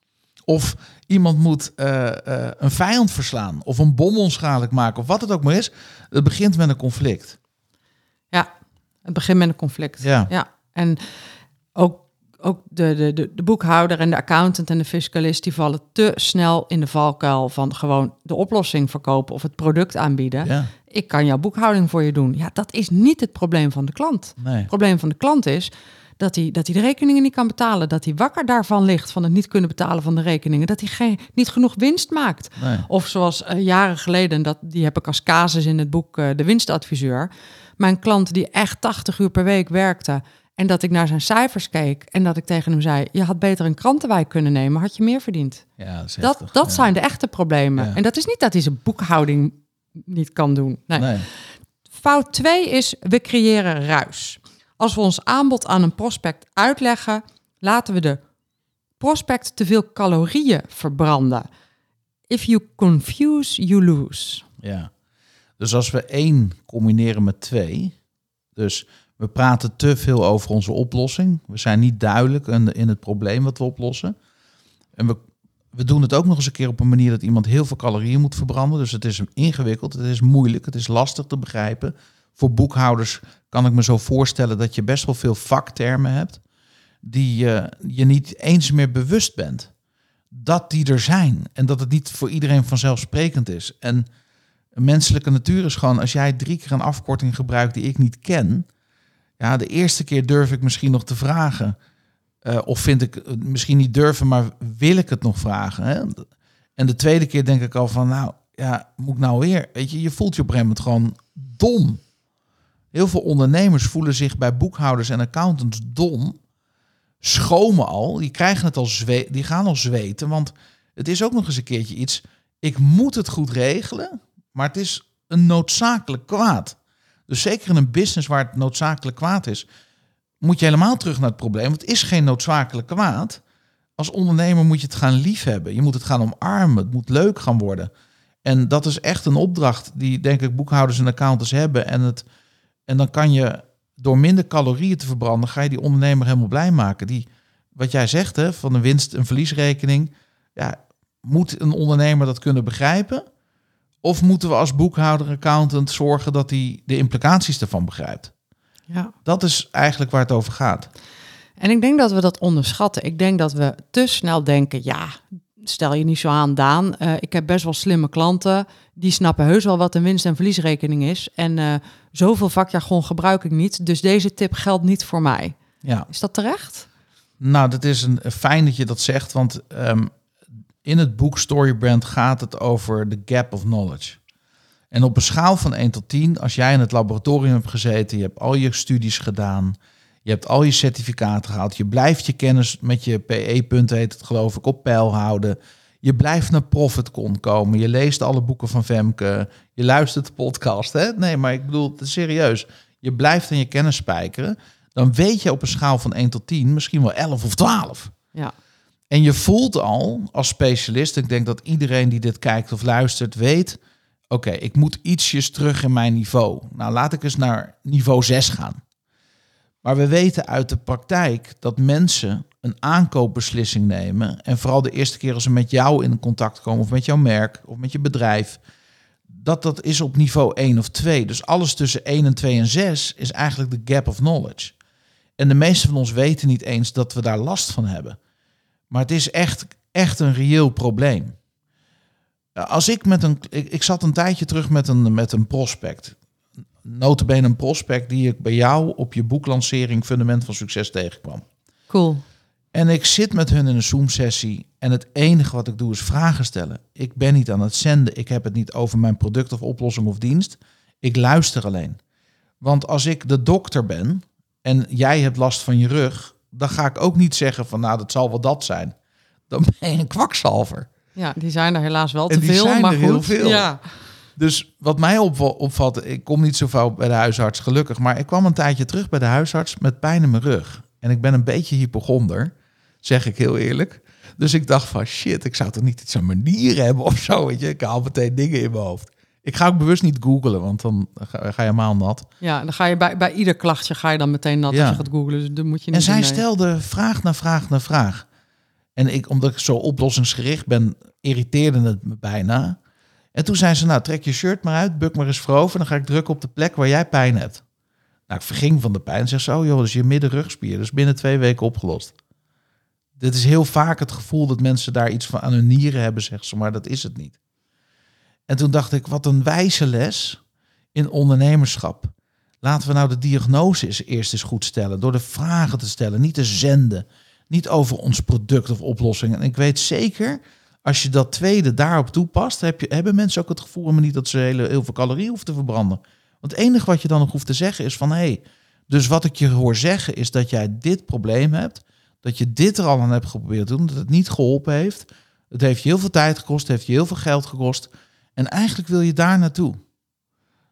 Of iemand moet eh, eh, een vijand verslaan. Of een bom onschadelijk maken. Of wat het ook maar is. Het begint met een conflict. ja, het begint met een conflict. Ja. Ja, en ook, ook de, de, de, de boekhouder en de accountant en de fiscalist... die vallen te snel in de valkuil van gewoon de oplossing verkopen... of het product aanbieden. Ja, Ik kan jouw boekhouding voor je doen. Ja, dat is niet het probleem van de klant. nee. Het probleem van de klant is dat hij, dat hij de rekeningen niet kan betalen. Dat hij wakker daarvan ligt van het niet kunnen betalen van de rekeningen. Dat hij geen, niet genoeg winst maakt. nee. Of zoals eh, jaren geleden, dat, die heb ik als casus in het boek eh, De Winstadviseur. Mijn klant die echt 80 uur per week werkte. En dat ik naar zijn cijfers keek. En dat ik tegen hem zei, je had beter een krantenwijk kunnen nemen. Had je meer verdiend. Ja, dat Dat, heftig. dat Ja. zijn de echte problemen. Ja. En dat is niet dat hij zijn boekhouding niet kan doen. Nee. Nee. Fout 2 is, we creëren ruis. Als we ons aanbod aan een prospect uitleggen, laten we de prospect te veel calorieën verbranden. If you confuse, you lose. Ja. Dus als we één combineren met twee, dus we praten te veel over onze oplossing, we zijn niet duidelijk in, het probleem wat we oplossen. En we, we doen het ook nog eens een keer op een manier dat iemand heel veel calorieën moet verbranden. Dus het is ingewikkeld, het is moeilijk, het is lastig te begrijpen. Voor boekhouders kan ik me zo voorstellen dat je best wel veel vaktermen hebt die eh, je niet eens meer bewust bent dat die er zijn en dat het niet voor iedereen vanzelfsprekend is. En menselijke natuur is gewoon, als jij drie keer een afkorting gebruikt die ik niet ken, ja, de eerste keer durf ik misschien nog te vragen. Eh, of vind ik misschien niet durven, maar wil ik het nog vragen? Hè? En de tweede keer denk ik al van, nou ja, moet ik nou weer? Weet je, je voelt je op een gegeven moment gewoon dom. Heel veel ondernemers voelen zich bij boekhouders en accountants dom. Schomen al, die krijgen het al zwe die gaan al zweten, want het is ook nog eens een keertje iets. Ik moet het goed regelen, maar het is een noodzakelijk kwaad. Dus zeker in een business waar het noodzakelijk kwaad is, moet je helemaal terug naar het probleem. Want het is geen noodzakelijk kwaad. Als ondernemer moet je het gaan liefhebben. Je moet het gaan omarmen. Het moet leuk gaan worden. En dat is echt een opdracht die, denk ik, boekhouders en accountants hebben. En, het, en dan kan je door minder calorieën te verbranden, ga je die ondernemer helemaal blij maken. Die, wat jij zegt, hè, van een winst- en verliesrekening. Ja, moet een ondernemer dat kunnen begrijpen? Of moeten we als boekhouder, accountant zorgen dat hij de implicaties ervan begrijpt? Ja. Dat is eigenlijk waar het over gaat. En ik denk dat we dat onderschatten. Ik denk dat we te snel denken, ja, stel je niet zo aan, Daan. Uh, ik heb best wel slimme klanten. Die snappen heus wel wat een winst- en verliesrekening is. En uh, zoveel vakjargon gebruik ik niet. Dus deze tip geldt niet voor mij. Ja. Is dat terecht? Nou, dat is een, fijn dat je dat zegt. Want um, in het boek Storybrand gaat het over de gap of knowledge. En op een schaal van 1 tot 10, als jij in het laboratorium hebt gezeten, je hebt al je studies gedaan, je hebt al je certificaten gehaald, je blijft je kennis met je PE-punten, heet het geloof ik, op peil houden. Je blijft naar ProfitCon komen, je leest alle boeken van Femke, je luistert de podcast. Hè? Nee, maar ik bedoel, serieus. Je blijft aan je kennis spijkeren. Dan weet je op een schaal van 1 tot 10 misschien wel 11 of 12. Ja. En je voelt al als specialist, ik denk dat iedereen die dit kijkt of luistert weet, oké, ik moet ietsjes terug in mijn niveau. Nou, laat ik eens naar niveau 6 gaan. Maar we weten uit de praktijk dat mensen een aankoopbeslissing nemen. En vooral de eerste keer als ze met jou in contact komen, of met jouw merk, of met je bedrijf. Dat dat is op niveau 1 of 2. Dus alles tussen 1 en 2 en 6 is eigenlijk de gap of knowledge. En de meeste van ons weten niet eens dat we daar last van hebben. Maar het is echt, echt een reëel probleem. Als ik met een. Ik, ik zat een tijdje terug met een, met een prospect. Notabene een prospect die ik bij jou op je boeklancering Fundament van Succes tegenkwam. Cool. En ik zit met hun in een Zoom-sessie en het enige wat ik doe is vragen stellen. Ik ben niet aan het zenden, ik heb het niet over mijn product of oplossing of dienst. Ik luister alleen. Want als ik de dokter ben en jij hebt last van je rug, dan ga ik ook niet zeggen van nou, dat zal wel dat zijn. Dan ben je een kwakzalver. Ja, die zijn er helaas wel En te die veel, zijn maar er goed. heel veel. Ja. Dus wat mij opva- opvalt, ik kom niet zo vaak bij de huisarts, gelukkig. Maar ik kwam een tijdje terug bij de huisarts met pijn in mijn rug. En ik ben een beetje hypochonder, zeg ik heel eerlijk. Dus ik dacht van shit, ik zou toch niet iets aan mijn nieren hebben of zo, weet je. Ik haal meteen dingen in mijn hoofd. Ik ga ook bewust niet googlen, want dan ga, ga je helemaal nat. ja, dan ga je bij, bij ieder klachtje ga je dan meteen nat Ja. als je gaat googlen. Dus dat moet je niet En zij stelde vraag na vraag na vraag. En ik, omdat ik zo oplossingsgericht ben, irriteerde het me bijna. En toen zei ze, nou trek je shirt maar uit, buk maar eens voorover. Dan ga ik drukken op de plek waar jij pijn hebt. Nou, ik verging van de pijn. Zeg zo, joh, dat is je middenrugspier. Dus binnen twee weken opgelost. Dit is heel vaak het gevoel dat mensen daar iets van aan hun nieren hebben, zegt ze. Maar dat is het niet. En toen dacht ik, wat een wijze les in ondernemerschap. Laten we nou de diagnose eerst eens goed stellen. Door de vragen te stellen, niet te zenden. Niet over ons product of oplossing. En ik weet zeker, als je dat tweede daarop toepast, heb je, hebben mensen ook het gevoel helemaal niet dat ze hele, heel veel calorieën hoeven te verbranden. Want het enige wat je dan nog hoeft te zeggen is van hé, hey, dus wat ik je hoor zeggen is dat jij dit probleem hebt. Dat je dit er al aan hebt geprobeerd te doen, dat het niet geholpen heeft. Het heeft je heel veel tijd gekost, het heeft je heel veel geld gekost. En eigenlijk wil je daar naartoe.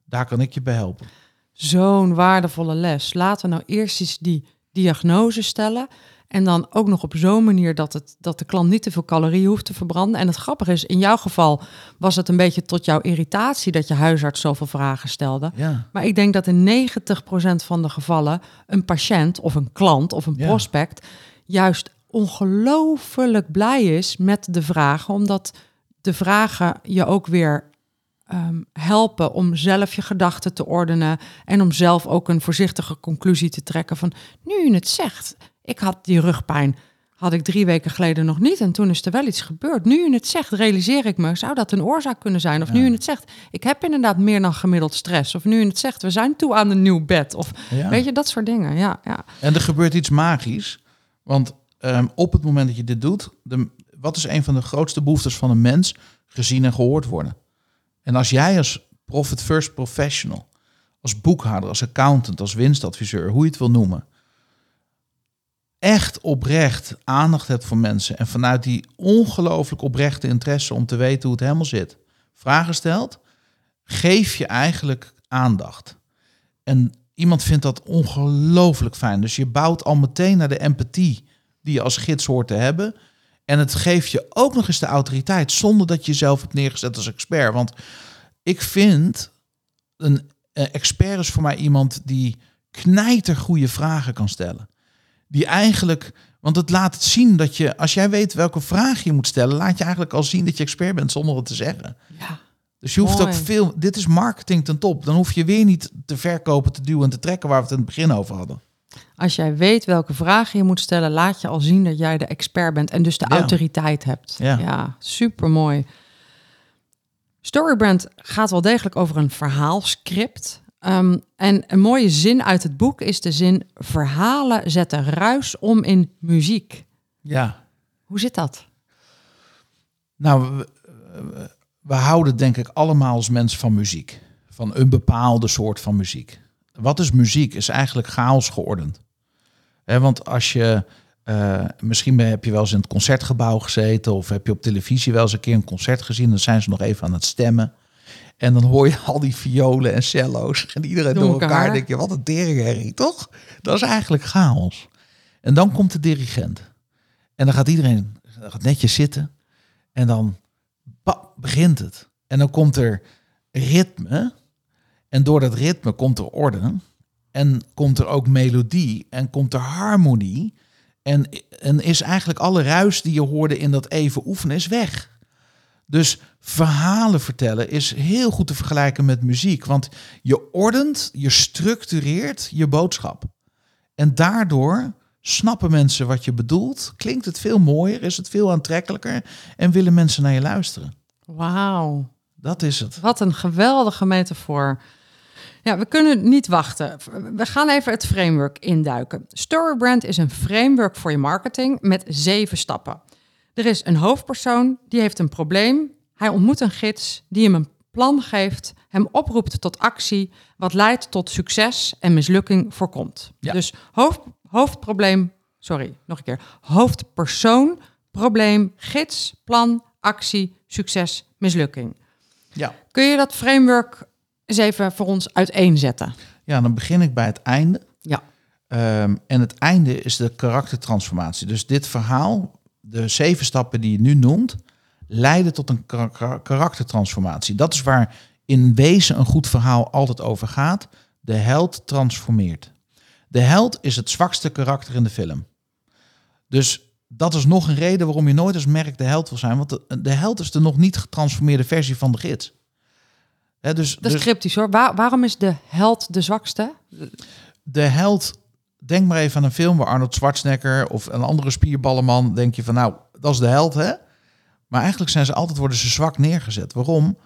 Daar kan ik je bij helpen. Zo'n waardevolle les. Laten we nou eerst eens die diagnose stellen. En dan ook nog op zo'n manier dat, het, dat de klant niet te veel calorieën hoeft te verbranden. En het grappige is, in jouw geval was het een beetje tot jouw irritatie dat je huisarts zoveel vragen stelde. Ja. Maar ik denk dat in 90% van de gevallen een patiënt of een klant of een Ja. prospect juist ongelooflijk blij is met de vragen, omdat de vragen je ook weer ehm, helpen om zelf je gedachten te ordenen en om zelf ook een voorzichtige conclusie te trekken van nu je het zegt, ik had die rugpijn. Had ik drie weken geleden nog niet en toen is er wel iets gebeurd. Nu je het zegt, realiseer ik me, zou dat een oorzaak kunnen zijn? Of nu je het zegt, ik heb inderdaad meer dan gemiddeld stress. Of nu je het zegt, we zijn toe aan een nieuw bed. Of Ja. weet je, dat soort dingen. Ja, ja. En er gebeurt iets magisch. Want ehm, op het moment dat je dit doet, de, wat is een van de grootste behoeftes van een mens? Gezien en gehoord worden. En als jij als profit first professional, als boekhouder, als accountant, als winstadviseur, hoe je het wil noemen, echt oprecht aandacht hebt voor mensen en vanuit die ongelooflijk oprechte interesse om te weten hoe het helemaal zit, vragen stelt, geef je eigenlijk aandacht. En iemand vindt dat ongelooflijk fijn. Dus je bouwt al meteen naar de empathie die je als gids hoort te hebben. En het geeft je ook nog eens de autoriteit zonder dat je jezelf hebt neergezet als expert. Want ik vind een eh, expert is voor mij iemand die knijter goede vragen kan stellen. Die eigenlijk, want het laat het zien dat je, als jij weet welke vraag je moet stellen, laat je eigenlijk al zien dat je expert bent zonder het te zeggen. Ja. Dus je hoeft Mooi. ook veel, dit is marketing ten top. Dan hoef je weer niet te verkopen, te duwen en te trekken waar we het in het begin over hadden. Als jij weet welke vragen je moet stellen, laat je al zien dat jij de expert bent en dus de Ja. autoriteit hebt. Ja. ja super mooi. Storybrand gaat wel degelijk over een verhaalscript. Ehm, en een mooie zin uit het boek is de zin: verhalen zetten ruis om in muziek. Ja. Hoe zit dat? Nou, we, we- we houden denk ik allemaal als mensen van muziek. Van een bepaalde soort van muziek. Wat is muziek? Is eigenlijk chaos geordend. Want als je, eh, misschien heb je wel eens in het concertgebouw gezeten of heb je op televisie wel eens een keer een concert gezien, dan zijn ze nog even aan het stemmen. En dan hoor je al die violen en cello's en iedereen Door door elkaar. elkaar. En denk je, wat een teringherrie, toch? Dat is eigenlijk chaos. En dan komt de dirigent. En dan gaat iedereen gaat netjes zitten. En dan ba- begint het. En dan komt er ritme. En door dat ritme komt er orde. En komt er ook melodie. En komt er harmonie. En, en is eigenlijk alle ruis die je hoorde in dat even oefenen is weg. Dus verhalen vertellen is heel goed te vergelijken met muziek. Want je ordent, je structureert je boodschap. En daardoor snappen mensen wat je bedoelt. Klinkt het veel mooier, is het veel aantrekkelijker. En willen mensen naar je luisteren. Wauw. Dat is het. Wat een geweldige metafoor. Ja, we kunnen niet wachten. We gaan even het framework induiken. Storybrand is een framework voor je marketing met zeven stappen. Er is een hoofdpersoon die heeft een probleem. Hij ontmoet een gids die hem een plan geeft, hem oproept tot actie, wat leidt tot succes en mislukking voorkomt. Ja. Dus hoofd, hoofdprobleem, sorry, nog een keer. Hoofdpersoon, probleem, gids, plan, actie, succes, mislukking. Ja. Kun je dat framework eens even voor ons uiteenzetten? ja, dan begin ik bij het einde. Ja. Ehm, en het einde is de karaktertransformatie. Dus dit verhaal, de zeven stappen die je nu noemt, leiden tot een kara- kara- karaktertransformatie. Dat is waar in wezen een goed verhaal altijd over gaat. De held transformeert. De held is het zwakste karakter in de film. Dus dat is nog een reden waarom je nooit als merk de held wil zijn. Want de, de held is de nog niet getransformeerde versie van de gids. Hè, dus, Dat is dus cryptisch hoor. Waar- waarom is de held de zwakste? de held, denk maar even aan een film waar Arnold Schwarzenegger of een andere spierballenman, denk je van nou, dat is de held hè. Maar eigenlijk zijn ze altijd, worden ze zwak neergezet. Waarom?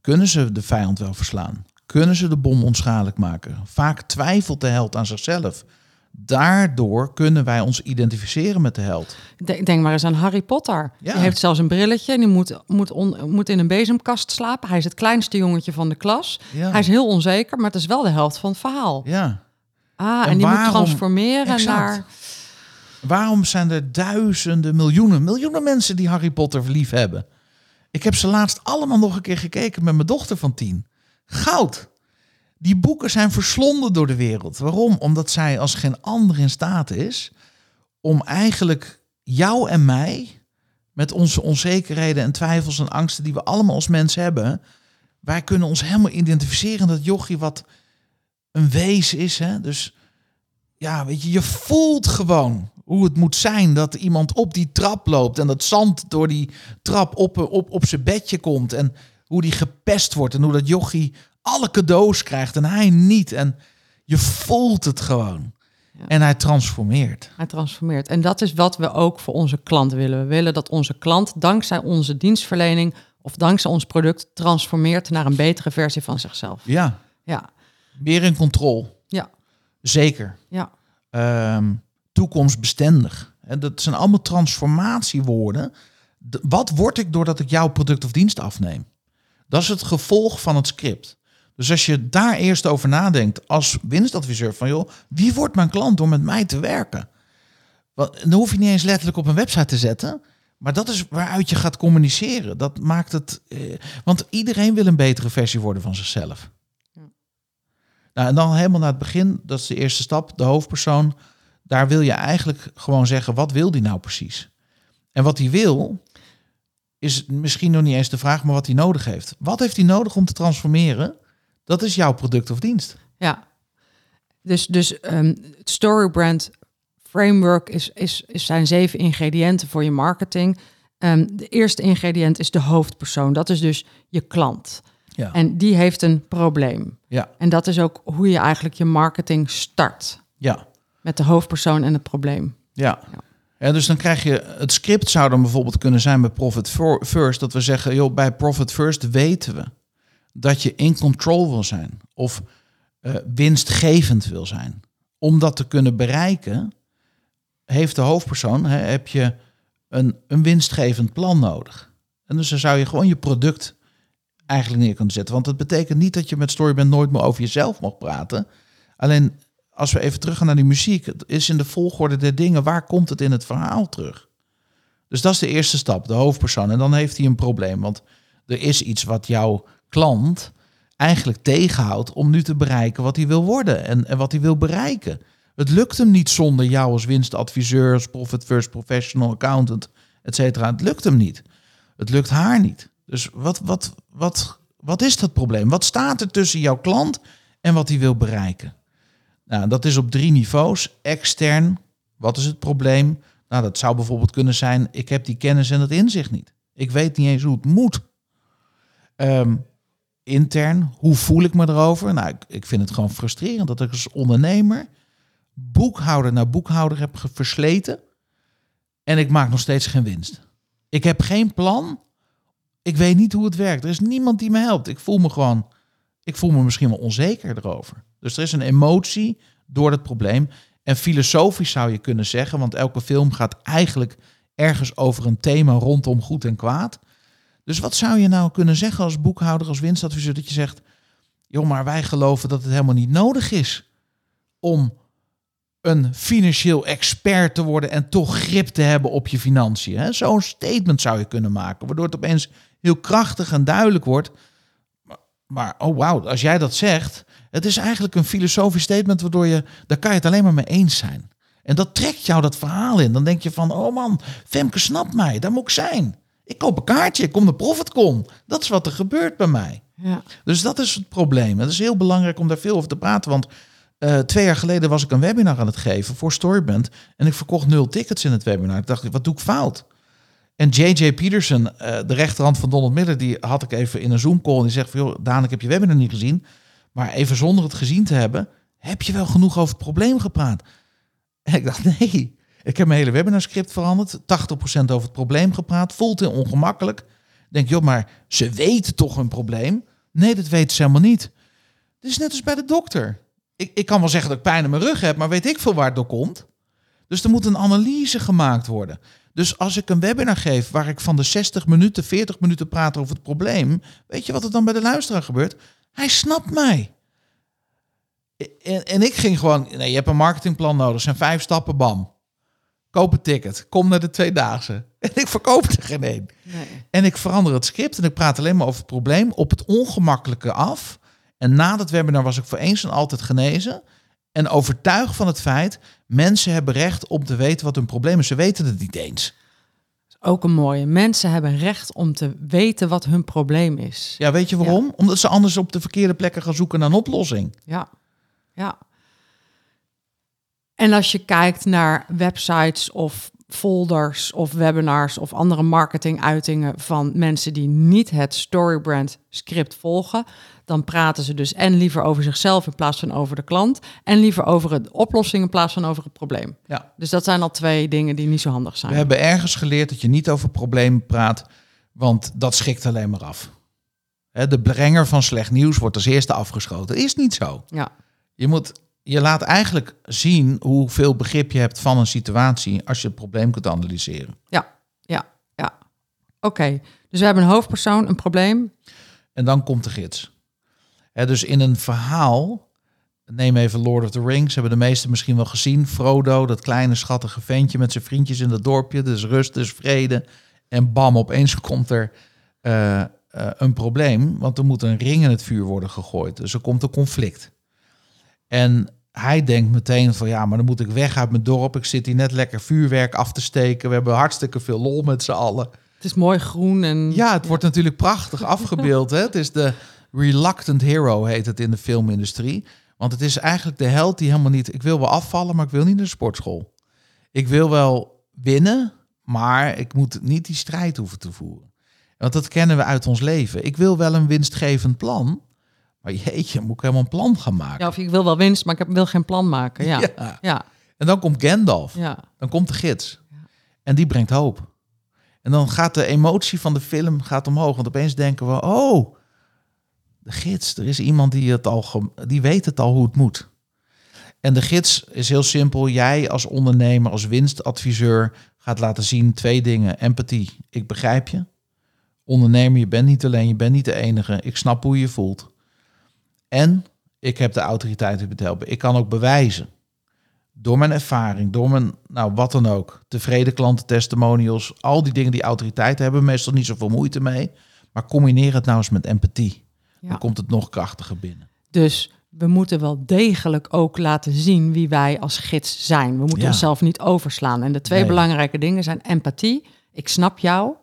Kunnen ze de vijand wel verslaan? Kunnen ze de bom onschadelijk maken? Vaak twijfelt de held aan zichzelf. Daardoor kunnen wij ons identificeren met de held. Denk, denk maar eens aan Harry Potter. Ja. Die heeft zelfs een brilletje en die moet, moet, on- moet in een bezemkast slapen. Hij is het kleinste jongetje van de klas. Ja. Hij is heel onzeker, maar het is wel de helft van het verhaal. Ja. Ah, en, En die moet transformeren Exact. naar... Waarom zijn er duizenden, miljoenen, miljoenen mensen die Harry Potter lief hebben? Ik heb ze laatst allemaal nog een keer gekeken met mijn dochter van tien. Goud. Die boeken zijn verslonden door de wereld. Waarom? Omdat zij als geen ander in staat is om eigenlijk jou en mij, met onze onzekerheden en twijfels en angsten die we allemaal als mens hebben, wij kunnen ons helemaal identificeren dat jochie wat een wezen is. Hè? Dus ja, weet je, je voelt gewoon hoe het moet zijn dat iemand op die trap loopt en dat zand door die trap op, op, op zijn bedje komt en hoe die gepest wordt en hoe dat jochie alle cadeaus krijgt en hij niet. En je voelt het gewoon. Ja. En hij transformeert. Hij transformeert. En dat is wat we ook voor onze klant willen. We willen dat onze klant dankzij onze dienstverlening of dankzij ons product transformeert naar een betere versie van zichzelf. Ja, Ja, meer in controle. ja, Zeker. ja. Ehm, toekomstbestendig. En dat zijn allemaal transformatiewoorden. Wat word ik doordat ik jouw product of dienst afneem? Dat is het gevolg van het script. Dus als je daar eerst over nadenkt als winstadviseur van joh, wie wordt mijn klant door met mij te werken? Want dan hoef je niet eens letterlijk op een website te zetten, maar dat is waaruit je gaat communiceren. Dat maakt het, eh, want iedereen wil een betere versie worden van zichzelf. Ja. Nou, en dan helemaal naar het begin, dat is de eerste stap, de hoofdpersoon. Daar wil je eigenlijk gewoon zeggen, wat wil die nou precies? En wat hij wil, is misschien nog niet eens de vraag, maar wat hij nodig heeft. Wat heeft hij nodig om te transformeren? Dat is jouw product of dienst. Ja. Dus, dus um, het storybrand framework is, is, is zijn zeven ingrediënten voor je marketing. Um, de eerste ingrediënt is de hoofdpersoon. Dat is dus je klant. Ja. En die heeft een probleem. Ja. En dat is ook hoe je eigenlijk je marketing start. Ja. Met de hoofdpersoon en het probleem. Ja. ja. Ja, dus dan krijg je het script zou dan bijvoorbeeld kunnen zijn bij Profit First dat we zeggen, joh, bij Profit First weten we dat je in control wil zijn of uh, winstgevend wil zijn. Om dat te kunnen bereiken, heeft de hoofdpersoon, hè, heb je een, een winstgevend plan nodig. En dus dan zou je gewoon je product eigenlijk neer kunnen zetten. Want het betekent niet dat je met Storyband nooit meer over jezelf mag praten. Alleen als we even teruggaan naar die muziek, is in de volgorde der dingen, waar komt het in het verhaal terug? Dus dat is de eerste stap, de hoofdpersoon. En dan heeft hij een probleem, want er is iets wat jouw klant eigenlijk tegenhoudt om nu te bereiken wat hij wil worden en, wat hij wil bereiken. Het lukt hem niet zonder jou als winstadviseur, profit first professional accountant, et cetera. Het lukt hem niet. Het lukt haar niet. Dus wat, wat, wat, wat is dat probleem? Wat staat er tussen jouw klant en wat hij wil bereiken? Nou, dat is op drie niveaus. Extern, wat is het probleem? Nou, dat zou bijvoorbeeld kunnen zijn, ik heb die kennis en dat inzicht niet. Ik weet niet eens hoe het moet. Um, intern, hoe voel ik me erover? Nou, ik, ik vind het gewoon frustrerend dat ik als ondernemer boekhouder naar boekhouder heb versleten en ik maak nog steeds geen winst. Ik heb geen plan. Ik weet niet hoe het werkt. Er is niemand die me helpt. Ik voel me gewoon, ik voel me misschien wel onzeker erover. Dus er is een emotie door het probleem. En filosofisch zou je kunnen zeggen, want elke film gaat eigenlijk ergens over een thema rondom goed en kwaad. Dus wat zou je nou kunnen zeggen als boekhouder, als winstadviseur, dat je zegt, joh, maar wij geloven dat het helemaal niet nodig is om een financieel expert te worden en toch grip te hebben op je financiën. Zo'n statement zou je kunnen maken, waardoor het opeens heel krachtig en duidelijk wordt. Maar, maar oh wauw, als jij dat zegt, het is eigenlijk een filosofisch statement waardoor je, daar kan je het alleen maar mee eens zijn. En dat trekt jou dat verhaal in. Dan denk je van, oh man, Femke snapt mij, daar moet ik zijn. Ik koop een kaartje, ik kom de ProfitCon. Dat is wat er gebeurt bij mij. Ja. Dus dat is het probleem. Het is heel belangrijk om daar veel over te praten, want uh, twee jaar geleden was ik een webinar aan het geven voor Storyband en ik verkocht nul tickets in het webinar. Ik dacht, wat doe ik fout? En J.J. Peterson, uh, de rechterhand van Donald Miller, die had ik even in een Zoom-call en die zegt van, joh, Daan, ik heb je webinar niet gezien. Maar even zonder het gezien te hebben, heb je wel genoeg over het probleem gepraat? En ik dacht, nee, ik heb mijn hele webinarscript veranderd. 80% over het probleem gepraat. Voelt heel ongemakkelijk. Denk, joh, maar ze weten toch een probleem? Nee, dat weten ze helemaal niet. Het is net als bij de dokter. Ik, ik kan wel zeggen dat ik pijn in mijn rug heb, maar weet ik veel waar het door komt. Dus er moet een analyse gemaakt worden. Dus als ik een webinar geef waar ik van de 60 minuten, 40 minuten praat over het probleem, weet je wat er dan bij de luisteraar gebeurt? Hij snapt mij. En, en ik ging gewoon, nee, je hebt een marketingplan nodig, zijn vijf stappen, bam. Koop een ticket, kom naar de tweedaagse. En ik verkoop er geen één. Nee. En ik verander het script en ik praat alleen maar over het probleem op het ongemakkelijke af. En na dat webinar was ik voor eens en altijd genezen. En overtuigd van het feit, mensen hebben recht om te weten wat hun probleem is. Ze weten het niet eens. Ook een mooie. Mensen hebben recht om te weten wat hun probleem is. Ja, weet je waarom? Omdat ze anders op de verkeerde plekken gaan zoeken naar een oplossing. Ja, ja. En als je kijkt naar websites of folders of webinars of andere marketinguitingen van mensen die niet het storybrand script volgen, dan praten ze dus en liever over zichzelf in plaats van over de klant en liever over de oplossing in plaats van over het probleem. Ja. Dus dat zijn al twee dingen die niet zo handig zijn. We hebben ergens geleerd dat je niet over problemen praat, want dat schikt alleen maar af. De brenger van slecht nieuws wordt als eerste afgeschoten. Is niet zo. Ja. Je moet je laat eigenlijk zien hoeveel begrip je hebt van een situatie als je het probleem kunt analyseren. Ja, ja, ja. Oké, dus we hebben een hoofdpersoon, een probleem. En dan komt de gids. dus in een verhaal, neem even Lord of the Rings, hebben de meesten misschien wel gezien. Frodo, dat kleine schattige ventje met zijn vriendjes in dat dorpje. Dus rust, dus vrede. En bam, opeens komt er uh, uh, een probleem, want er moet een ring in het vuur worden gegooid. Dus er komt een conflict. En hij denkt meteen van ja, maar dan moet ik weg uit mijn dorp. Ik zit hier net lekker vuurwerk af te steken. We hebben hartstikke veel lol met z'n allen. Het is mooi groen en... Ja, het wordt natuurlijk prachtig afgebeeld. Hè? Het is de reluctant hero, heet het in de filmindustrie. Want het is eigenlijk de held die helemaal niet... Ik wil wel afvallen, maar ik wil niet naar de sportschool. Ik wil wel winnen, maar ik moet niet die strijd hoeven te voeren. Want dat kennen we uit ons leven. Ik wil wel een winstgevend plan, maar jeetje, moet ik helemaal een plan gaan maken. Ja, of ik wil wel winst, maar ik wil geen plan maken. Ja, ja, ja. En dan komt Gandalf. ja. Dan komt de gids. En die brengt hoop. En dan gaat de emotie van de film gaat omhoog. Want opeens denken we, oh, de gids. Er is iemand die, het al die weet het al hoe het moet. En de gids is heel simpel. Jij als ondernemer, als winstadviseur gaat laten zien twee dingen. Empathie, ik begrijp je. Ondernemer, je bent niet alleen, je bent niet de enige. Ik snap hoe je je voelt. En ik heb de autoriteit om te helpen. Ik kan ook bewijzen door mijn ervaring, door mijn, nou wat dan ook, tevreden klanten, testimonials, al die dingen die autoriteit hebben, meestal niet zoveel moeite mee. Maar combineer het nou eens met empathie. Ja. Dan komt het nog krachtiger binnen. Dus we moeten wel degelijk ook laten zien wie wij als gids zijn. We moeten Ja. onszelf niet overslaan. En de twee Nee. belangrijke dingen zijn empathie, ik snap jou,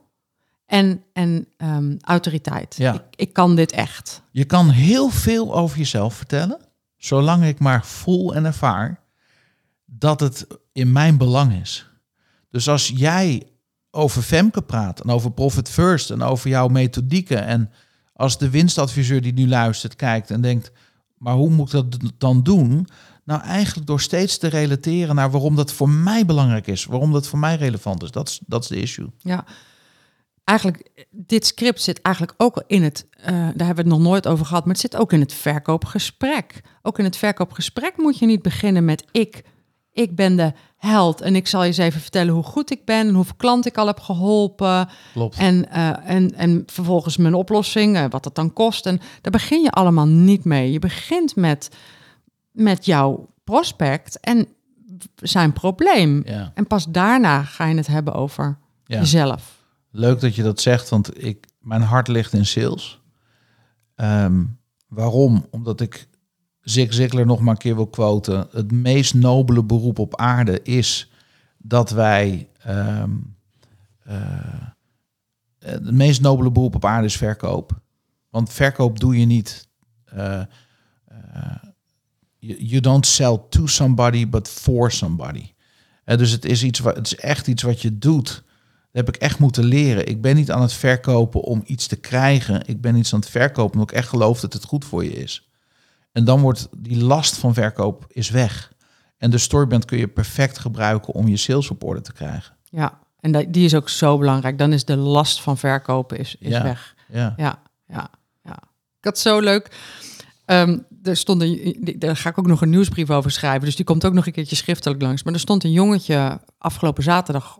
en, en ehm, autoriteit. Ja. Ik, ik kan dit echt. Je kan heel veel over jezelf vertellen, zolang ik maar voel en ervaar dat het in mijn belang is. Dus als jij over Femke praat en over Profit First en over jouw methodieken en als de winstadviseur die nu luistert kijkt en denkt, maar hoe moet ik dat dan doen? Nou, eigenlijk door steeds te relateren naar waarom dat voor mij belangrijk is, waarom dat voor mij relevant is. Dat is, dat is de issue. Ja. Eigenlijk, dit script zit eigenlijk ook al in het, eh, daar hebben we het nog nooit over gehad, maar het zit ook in het verkoopgesprek. Ook in het verkoopgesprek moet je niet beginnen met ik. Ik ben de held en ik zal je eens even vertellen hoe goed ik ben en hoeveel klanten ik al heb geholpen. Klopt. En, eh, en, en vervolgens mijn oplossing, eh, wat het dan kost. En daar begin je allemaal niet mee. Je begint met, met jouw prospect en zijn probleem. Ja. En pas daarna ga je het hebben over Ja. jezelf. Leuk dat je dat zegt, want ik, mijn hart ligt in sales. Ehm, waarom? Omdat ik Zig Ziglar nog maar een keer wil quoten. Het meest nobele beroep op aarde is dat wij... eh, het meest nobele beroep op aarde is verkoop. Want verkoop doe je niet... eh, you, don't sell to somebody, but for somebody. Dus het is, iets wat, het is echt iets wat je doet. Dat heb ik echt moeten leren. Ik ben niet aan het verkopen om iets te krijgen. Ik ben iets aan het verkopen omdat ik echt geloof dat het goed voor je is. En dan wordt die last van verkoop is weg. En de storyband kun je perfect gebruiken om je sales op orde te krijgen. Ja, en die is ook zo belangrijk. Dan is de last van verkopen is, is Ja. weg. Ja. Ja, ja, ja. Ik had zo leuk. Ehm, er stond een, daar ga ik ook nog een nieuwsbrief over schrijven. Dus die komt ook nog een keertje schriftelijk langs. Maar er stond een jongetje afgelopen zaterdag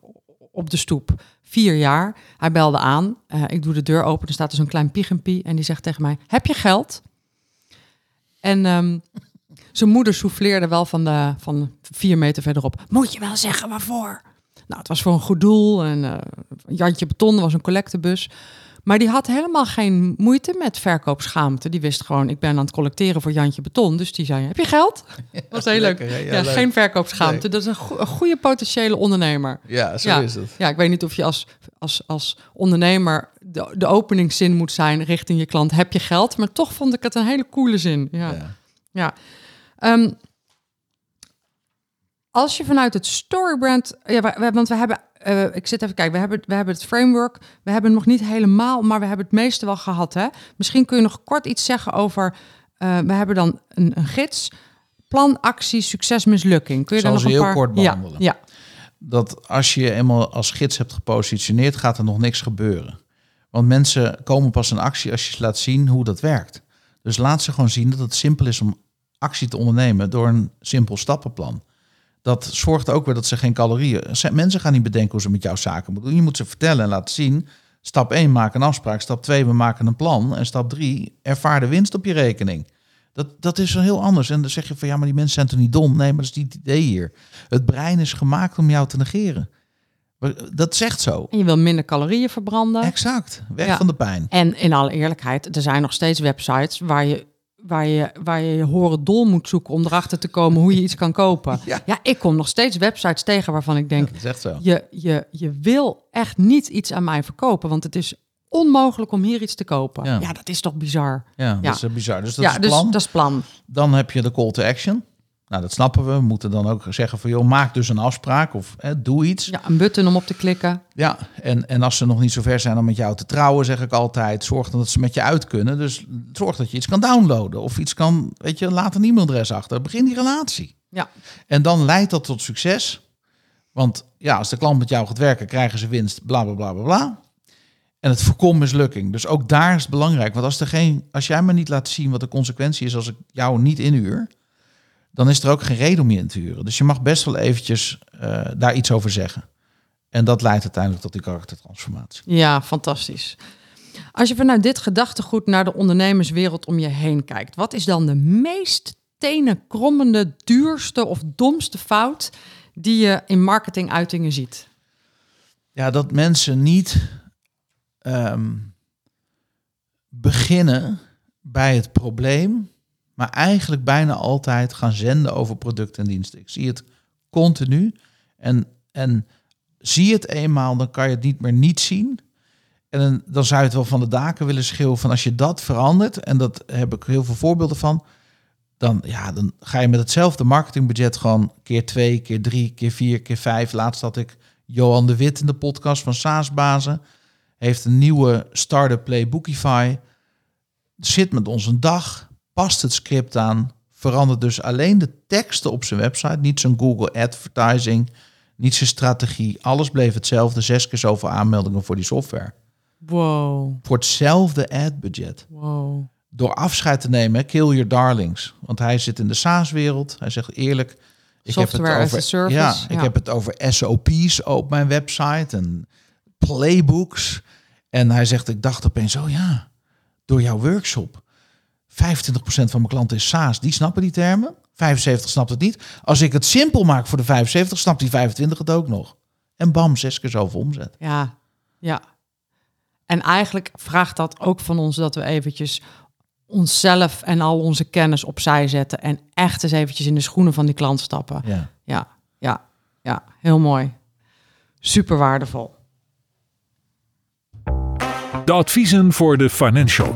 op de stoep, vier jaar. Hij belde aan. Eh, ik doe de deur open. Er staat er zo'n klein piegempie. En die zegt tegen mij: Heb je geld? En ehm, zijn moeder souffleerde wel van, de, van vier meter verderop. Moet je wel zeggen waarvoor? Nou, het was voor een goed doel. En eh, Jantje Beton was een collectebus. Maar die had helemaal geen moeite met verkoopschaamte. Die wist gewoon, ik ben aan het collecteren voor Jantje Beton. Dus die zei, heb je geld? Dat was heel leuk. lekker? Ja, Ja, leuk. geen verkoopschaamte. Nee. Dat is een, go- een goede potentiële ondernemer. Ja, zo is het. Ja, ik weet niet of je als, als, als ondernemer de, de openingszin moet zijn richting je klant. Heb je geld? Maar toch vond ik het een hele coole zin. Ja. Ja. Ehm, als je vanuit het storybrand, ja, want we hebben, eh, ik zit even kijken, we hebben, we hebben het framework, we hebben het nog niet helemaal, maar we hebben het meeste wel gehad. Hè? Misschien kun je nog kort iets zeggen over, eh, we hebben dan een, een gids, plan, actie, succes, mislukking. Kun je daar nog een heel paar? kort behandelen. Ja, ja, dat als je eenmaal als gids hebt gepositioneerd, gaat er nog niks gebeuren. Want mensen komen pas in actie als je ze laat zien hoe dat werkt. Dus laat ze gewoon zien dat het simpel is om actie te ondernemen door een simpel stappenplan. Dat zorgt ook weer dat ze geen calorieën. Mensen gaan niet bedenken hoe ze met jouw zaken moeten doen. Je moet ze vertellen en laten zien. Stap 1, maak een afspraak. Stap 2, we maken een plan. En stap 3, ervaar de winst op je rekening. Dat, dat is heel anders. En dan zeg je van ja, maar die mensen zijn toch niet dom? Nee, maar dat is niet het idee hier. Het brein is gemaakt om jou te negeren. Dat zegt zo. En je wil minder calorieën verbranden. Exact. Weg Ja. van de pijn. En in alle eerlijkheid, er zijn nog steeds websites waar je waar je, waar je je horen dol moet zoeken om erachter te komen hoe je iets kan kopen. Ja. Ja, ik kom nog steeds websites tegen waarvan ik denk, zo. je, je, je wil echt niet iets aan mij verkopen, want het is onmogelijk om hier iets te kopen. Ja. Ja, dat is toch bizar. Ja, dat is eh, bizar. Dus dat ja, is dus plan. dat is plan. Dan heb je de call to action. Nou, dat snappen we. We moeten dan ook zeggen van, joh, maak dus een afspraak of hè, doe iets. Ja, een button om op te klikken. Ja, en, en als ze nog niet zo ver zijn om met jou te trouwen, zeg ik altijd, zorg dan dat ze met je uit kunnen. Dus zorg dat je iets kan downloaden of iets kan, weet je, laat een e-mailadres achter. Begin die relatie. Ja, En dan leidt dat tot succes. Want ja, als de klant met jou gaat werken, krijgen ze winst, bla bla bla bla bla. En het voorkomt mislukking. Dus ook daar is het belangrijk. Want als, er geen, als jij me niet laat zien wat de consequentie is als ik jou niet inhuur, dan is er ook geen reden om je in te huren. Dus je mag best wel eventjes eh, daar iets over zeggen. En dat leidt uiteindelijk tot die karaktertransformatie. ja, fantastisch. Als je vanuit dit gedachtegoed naar de ondernemerswereld om je heen kijkt, wat is dan de meest tenenkrommende, duurste of domste fout die je in marketinguitingen ziet? Ja, dat mensen niet ehm, beginnen bij het probleem, maar eigenlijk bijna altijd gaan zenden over producten en diensten. Ik zie het continu. En, en zie het eenmaal, dan kan je het niet meer niet zien. En dan, dan zou je het wel van de daken willen schreeuwen van als je dat verandert, en dat heb ik heel veel voorbeelden van, dan, ja, dan ga je met hetzelfde marketingbudget gewoon keer twee, keer drie, keer vier, keer vijf. Laatst had ik Johan de Wit in de podcast van SaaS-bazen. Heeft een nieuwe start-up play Bookify. Zit met ons een dag, past het script aan, verandert dus alleen de teksten op zijn website. Niet zijn Google Advertising, niet zijn strategie. Alles bleef hetzelfde, zes keer zoveel aanmeldingen voor die software. Wow, Voor hetzelfde ad-budget wow. door afscheid te nemen, kill your darlings. Want hij zit in de SaaS-wereld. Hij zegt eerlijk, ik Software heb het as over, a service, Ja, ik heb het over SOP's op mijn website en playbooks. En hij zegt, ik dacht opeens, oh ja, door jouw workshop. 25% van mijn klanten is SaaS, die snappen die termen. 75 snapt het niet. Als ik het simpel maak voor de 75, snapt die 25 het ook nog. En bam, zes keer zoveel omzet. Ja, ja. En eigenlijk vraagt dat ook van ons dat we eventjes onszelf en al onze kennis opzij zetten en echt eens eventjes in de schoenen van die klant stappen. Ja. Ja, ja, ja, heel mooi. Super waardevol. De adviezen voor de financial.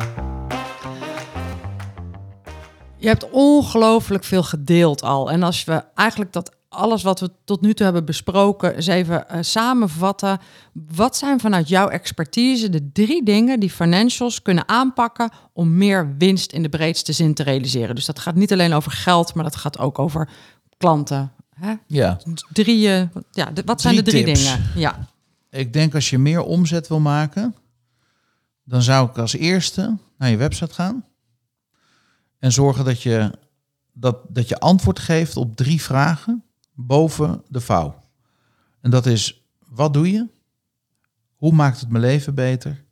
Je hebt ongelooflijk veel gedeeld al. En als we eigenlijk dat alles wat we tot nu toe hebben besproken eens even eh, samenvatten. Wat zijn vanuit jouw expertise de drie dingen die financials kunnen aanpakken om meer winst in de breedste zin te realiseren? Dus dat gaat niet alleen over geld, maar dat gaat ook over klanten. Hè? ja. Drie, ja, de- wat zijn Drie de drie tips. dingen? Ja, Ik denk als je meer omzet wil maken, dan zou ik als eerste naar je website gaan en zorgen dat je, dat, dat je antwoord geeft op drie vragen boven de vouw. En dat is, wat doe je? Hoe maakt het mijn leven beter?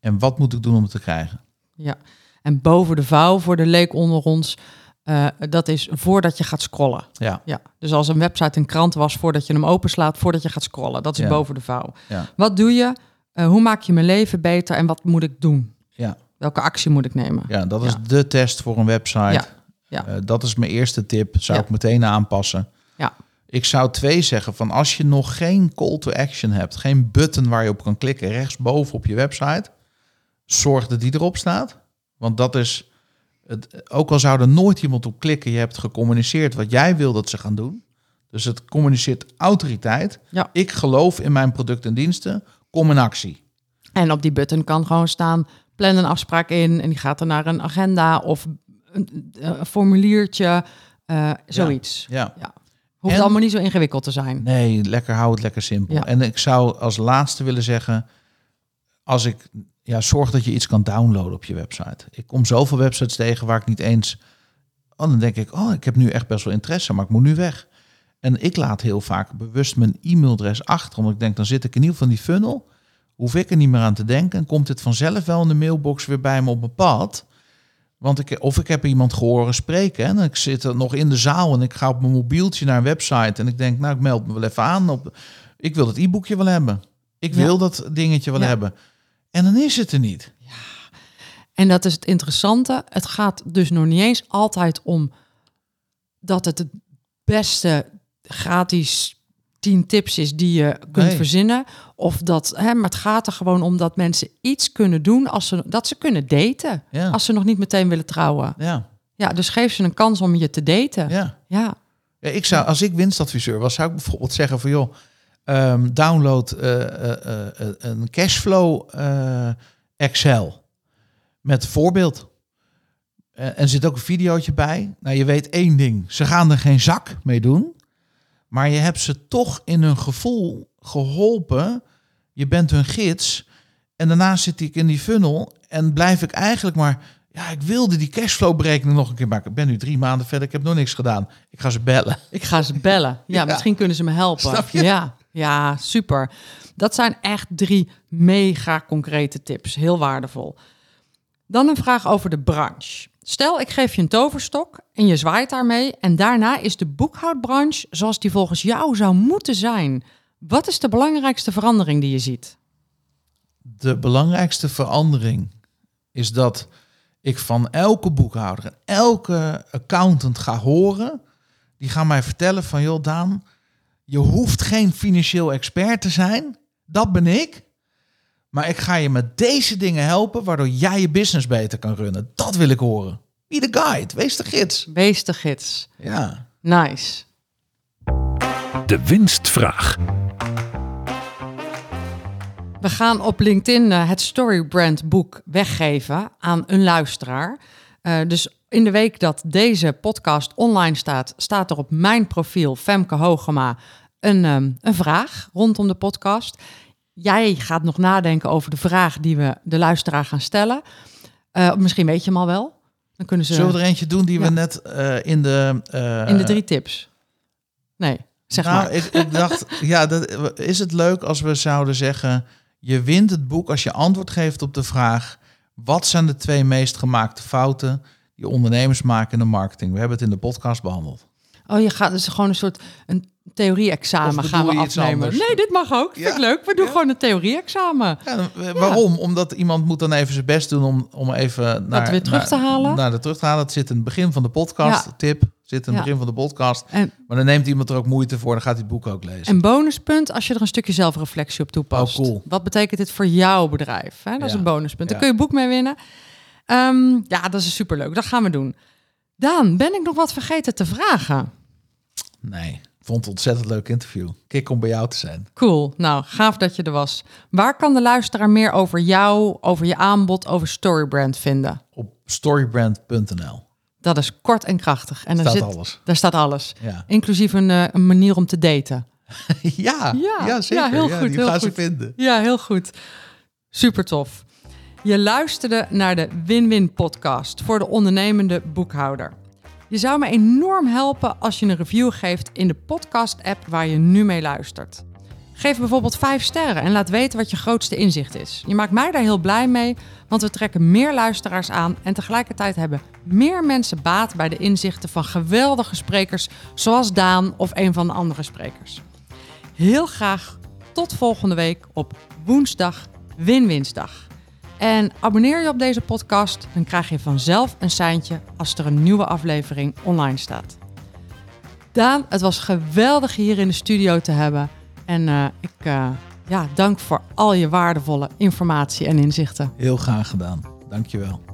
En wat moet ik doen om het te krijgen? ja. En boven de vouw voor de leek onder ons, eh, dat is voordat je gaat scrollen. Ja, Ja, dus als een website een krant was voordat je hem openslaat, voordat je gaat scrollen. Dat is Ja. boven de vouw. ja, Wat doe je? Eh, hoe maak je mijn leven beter en wat moet ik doen? ja. Welke actie moet ik nemen? ja dat is Ja. de test voor een website. Ja. Eh, dat is mijn eerste tip. Zou ik meteen aanpassen. Ja. Ik zou twee zeggen van als je nog geen call to action hebt, geen button waar je op kan klikken, rechtsboven op je website, zorg dat die erop staat. Want dat is, het, ook al zou er nooit iemand op klikken, je hebt gecommuniceerd wat jij wil dat ze gaan doen. Dus het communiceert autoriteit. Ja. Ik geloof in mijn producten en diensten. Kom in actie. En op die button kan gewoon staan, plan een afspraak in en die gaat er naar een agenda of een, een formuliertje, eh, zoiets. Ja. Hoeft En- allemaal niet zo ingewikkeld te zijn. Nee, lekker hou het lekker simpel. Ja. En ik zou als laatste willen zeggen, als ik ja, zorg dat je iets kan downloaden op je website. Ik kom zoveel websites tegen waar ik niet eens. Oh, dan denk ik, oh, ik heb nu echt best wel interesse, maar ik moet nu weg. En ik laat heel vaak bewust mijn e-mailadres achter, omdat ik denk, dan zit ik in ieder geval in die funnel. Hoef ik er niet meer aan te denken en komt het vanzelf wel in de mailbox weer bij me op mijn pad. Want ik, of ik heb iemand gehoord spreken en ik zit er nog in de zaal en ik ga op mijn mobieltje naar een website en ik denk, nou, ik meld me wel even aan. Op, ik wil het e-boekje wel hebben. Ik Ja. wil dat dingetje wel Ja. hebben. En dan is het er niet. En dat is het interessante. Het gaat dus nog niet eens altijd om dat het het beste gratis 10 tips is die je kunt Nee. verzinnen. Of dat, hè, maar het gaat er gewoon om dat mensen iets kunnen doen als ze dat ze kunnen daten. Ja. Als ze nog niet meteen willen trouwen. Ja, Ja, dus geef ze een kans om je te daten. Ja. ja. Ja, ik zou, als ik winstadviseur was, zou ik bijvoorbeeld zeggen van joh, ehm, download eh, eh, eh, een cashflow Excel met voorbeeld. En er zit ook een videootje bij. Nou, je weet één ding, ze gaan er geen zak mee doen, maar je hebt ze toch in hun gevoel geholpen. Je bent hun gids. En daarna zit ik in die funnel en blijf ik eigenlijk maar ja, ik wilde die cashflow-berekening nog een keer maken. Ik ben nu drie maanden verder, ik heb nog niks gedaan. Ik ga ze bellen. Ik ga ze bellen. Ja, Ja. misschien kunnen ze me helpen. Ja, ja, super. Dat zijn echt drie mega concrete tips. Heel waardevol. Dan een vraag over de branche. Stel, ik geef je een toverstok en je zwaait daarmee. En daarna is de boekhoudbranche zoals die volgens jou zou moeten zijn. Wat is de belangrijkste verandering die je ziet? De belangrijkste verandering is dat ik van elke boekhouder en elke accountant ga horen. Die gaan mij vertellen van, joh Daan, je hoeft geen financieel expert te zijn. Dat ben ik. Maar ik ga je met deze dingen helpen, waardoor jij je business beter kan runnen. Dat wil ik horen. Be the guide, wees de gids. Wees de gids. Ja. Nice. De winstvraag. We gaan op LinkedIn eh, het Storybrand boek weggeven aan een luisteraar. Eh, dus in de week dat deze podcast online staat, staat er op mijn profiel Femke Hogema een, ehm, een vraag rondom de podcast. Jij gaat nog nadenken over de vraag die we de luisteraar gaan stellen. Eh, misschien weet je hem al wel. Dan kunnen ze Zullen we er eentje doen die Ja. we net eh, in de... eh, in de drie tips. Nee, zeg nou, maar. Ik, ik dacht, ja, dat, is het leuk als we zouden zeggen... je wint het boek als je antwoord geeft op de vraag... wat zijn de twee meest gemaakte fouten die ondernemers maken in de marketing? We hebben het in de podcast behandeld. Oh, je gaat dus gewoon een soort een theorie-examen gaan we afnemen. Nee, dit mag ook. Vind Ja. ik leuk. We doen Ja. gewoon een theorie-examen. Ja, dan- eh, Waarom? Omdat iemand moet dan even zijn best doen om, om even naar, weer terug naar- te halen? Naar de terug te halen. Het zit in het begin van de podcast. Ja. Tip zit in het Ja. begin van de podcast. En, Maar dan neemt iemand er ook moeite voor. Dan gaat hij het boek ook lezen. en bonuspunt als je er een stukje zelfreflectie op toepast. Oh, cool. Wat betekent dit voor jouw bedrijf? Hè? Dat is Ja. een bonuspunt. Daar Ja. kun je boek mee winnen. Ehm, ja, dat is superleuk. Dat gaan we doen. Daan, ben ik nog wat vergeten te vragen? Nee, vond het ontzettend leuk interview. Kik om bij jou te zijn. Cool. Nou, gaaf dat je er was. Waar kan de luisteraar meer over jou, over je aanbod, over Storybrand vinden? Op storybrand.nl Dat is kort en krachtig. En daar, staat zit, alles. daar staat alles. Ja. Inclusief een, eh, een manier om te daten. ja, Ja, ja, zeker. ja, heel Ja, goed, Die heel gaan ze vinden. Ja, heel goed. Super tof. Je luisterde naar de Win-Win podcast voor de ondernemende boekhouder. Je zou me enorm helpen als je een review geeft in de podcast-app waar je nu mee luistert. Geef bijvoorbeeld 5 sterren en laat weten wat je grootste inzicht is. Je maakt mij daar heel blij mee, want we trekken meer luisteraars aan en tegelijkertijd hebben meer mensen baat bij de inzichten van geweldige sprekers zoals Daan of een van de andere sprekers. Heel graag tot volgende week op woensdag Win-Winsdag. En abonneer je op deze podcast, dan krijg je vanzelf een seintje als er een nieuwe aflevering online staat. Daan, het was geweldig hier in de studio te hebben. En eh, ik eh, ja, dank voor al je waardevolle informatie en inzichten. Heel graag gedaan. Dankjewel.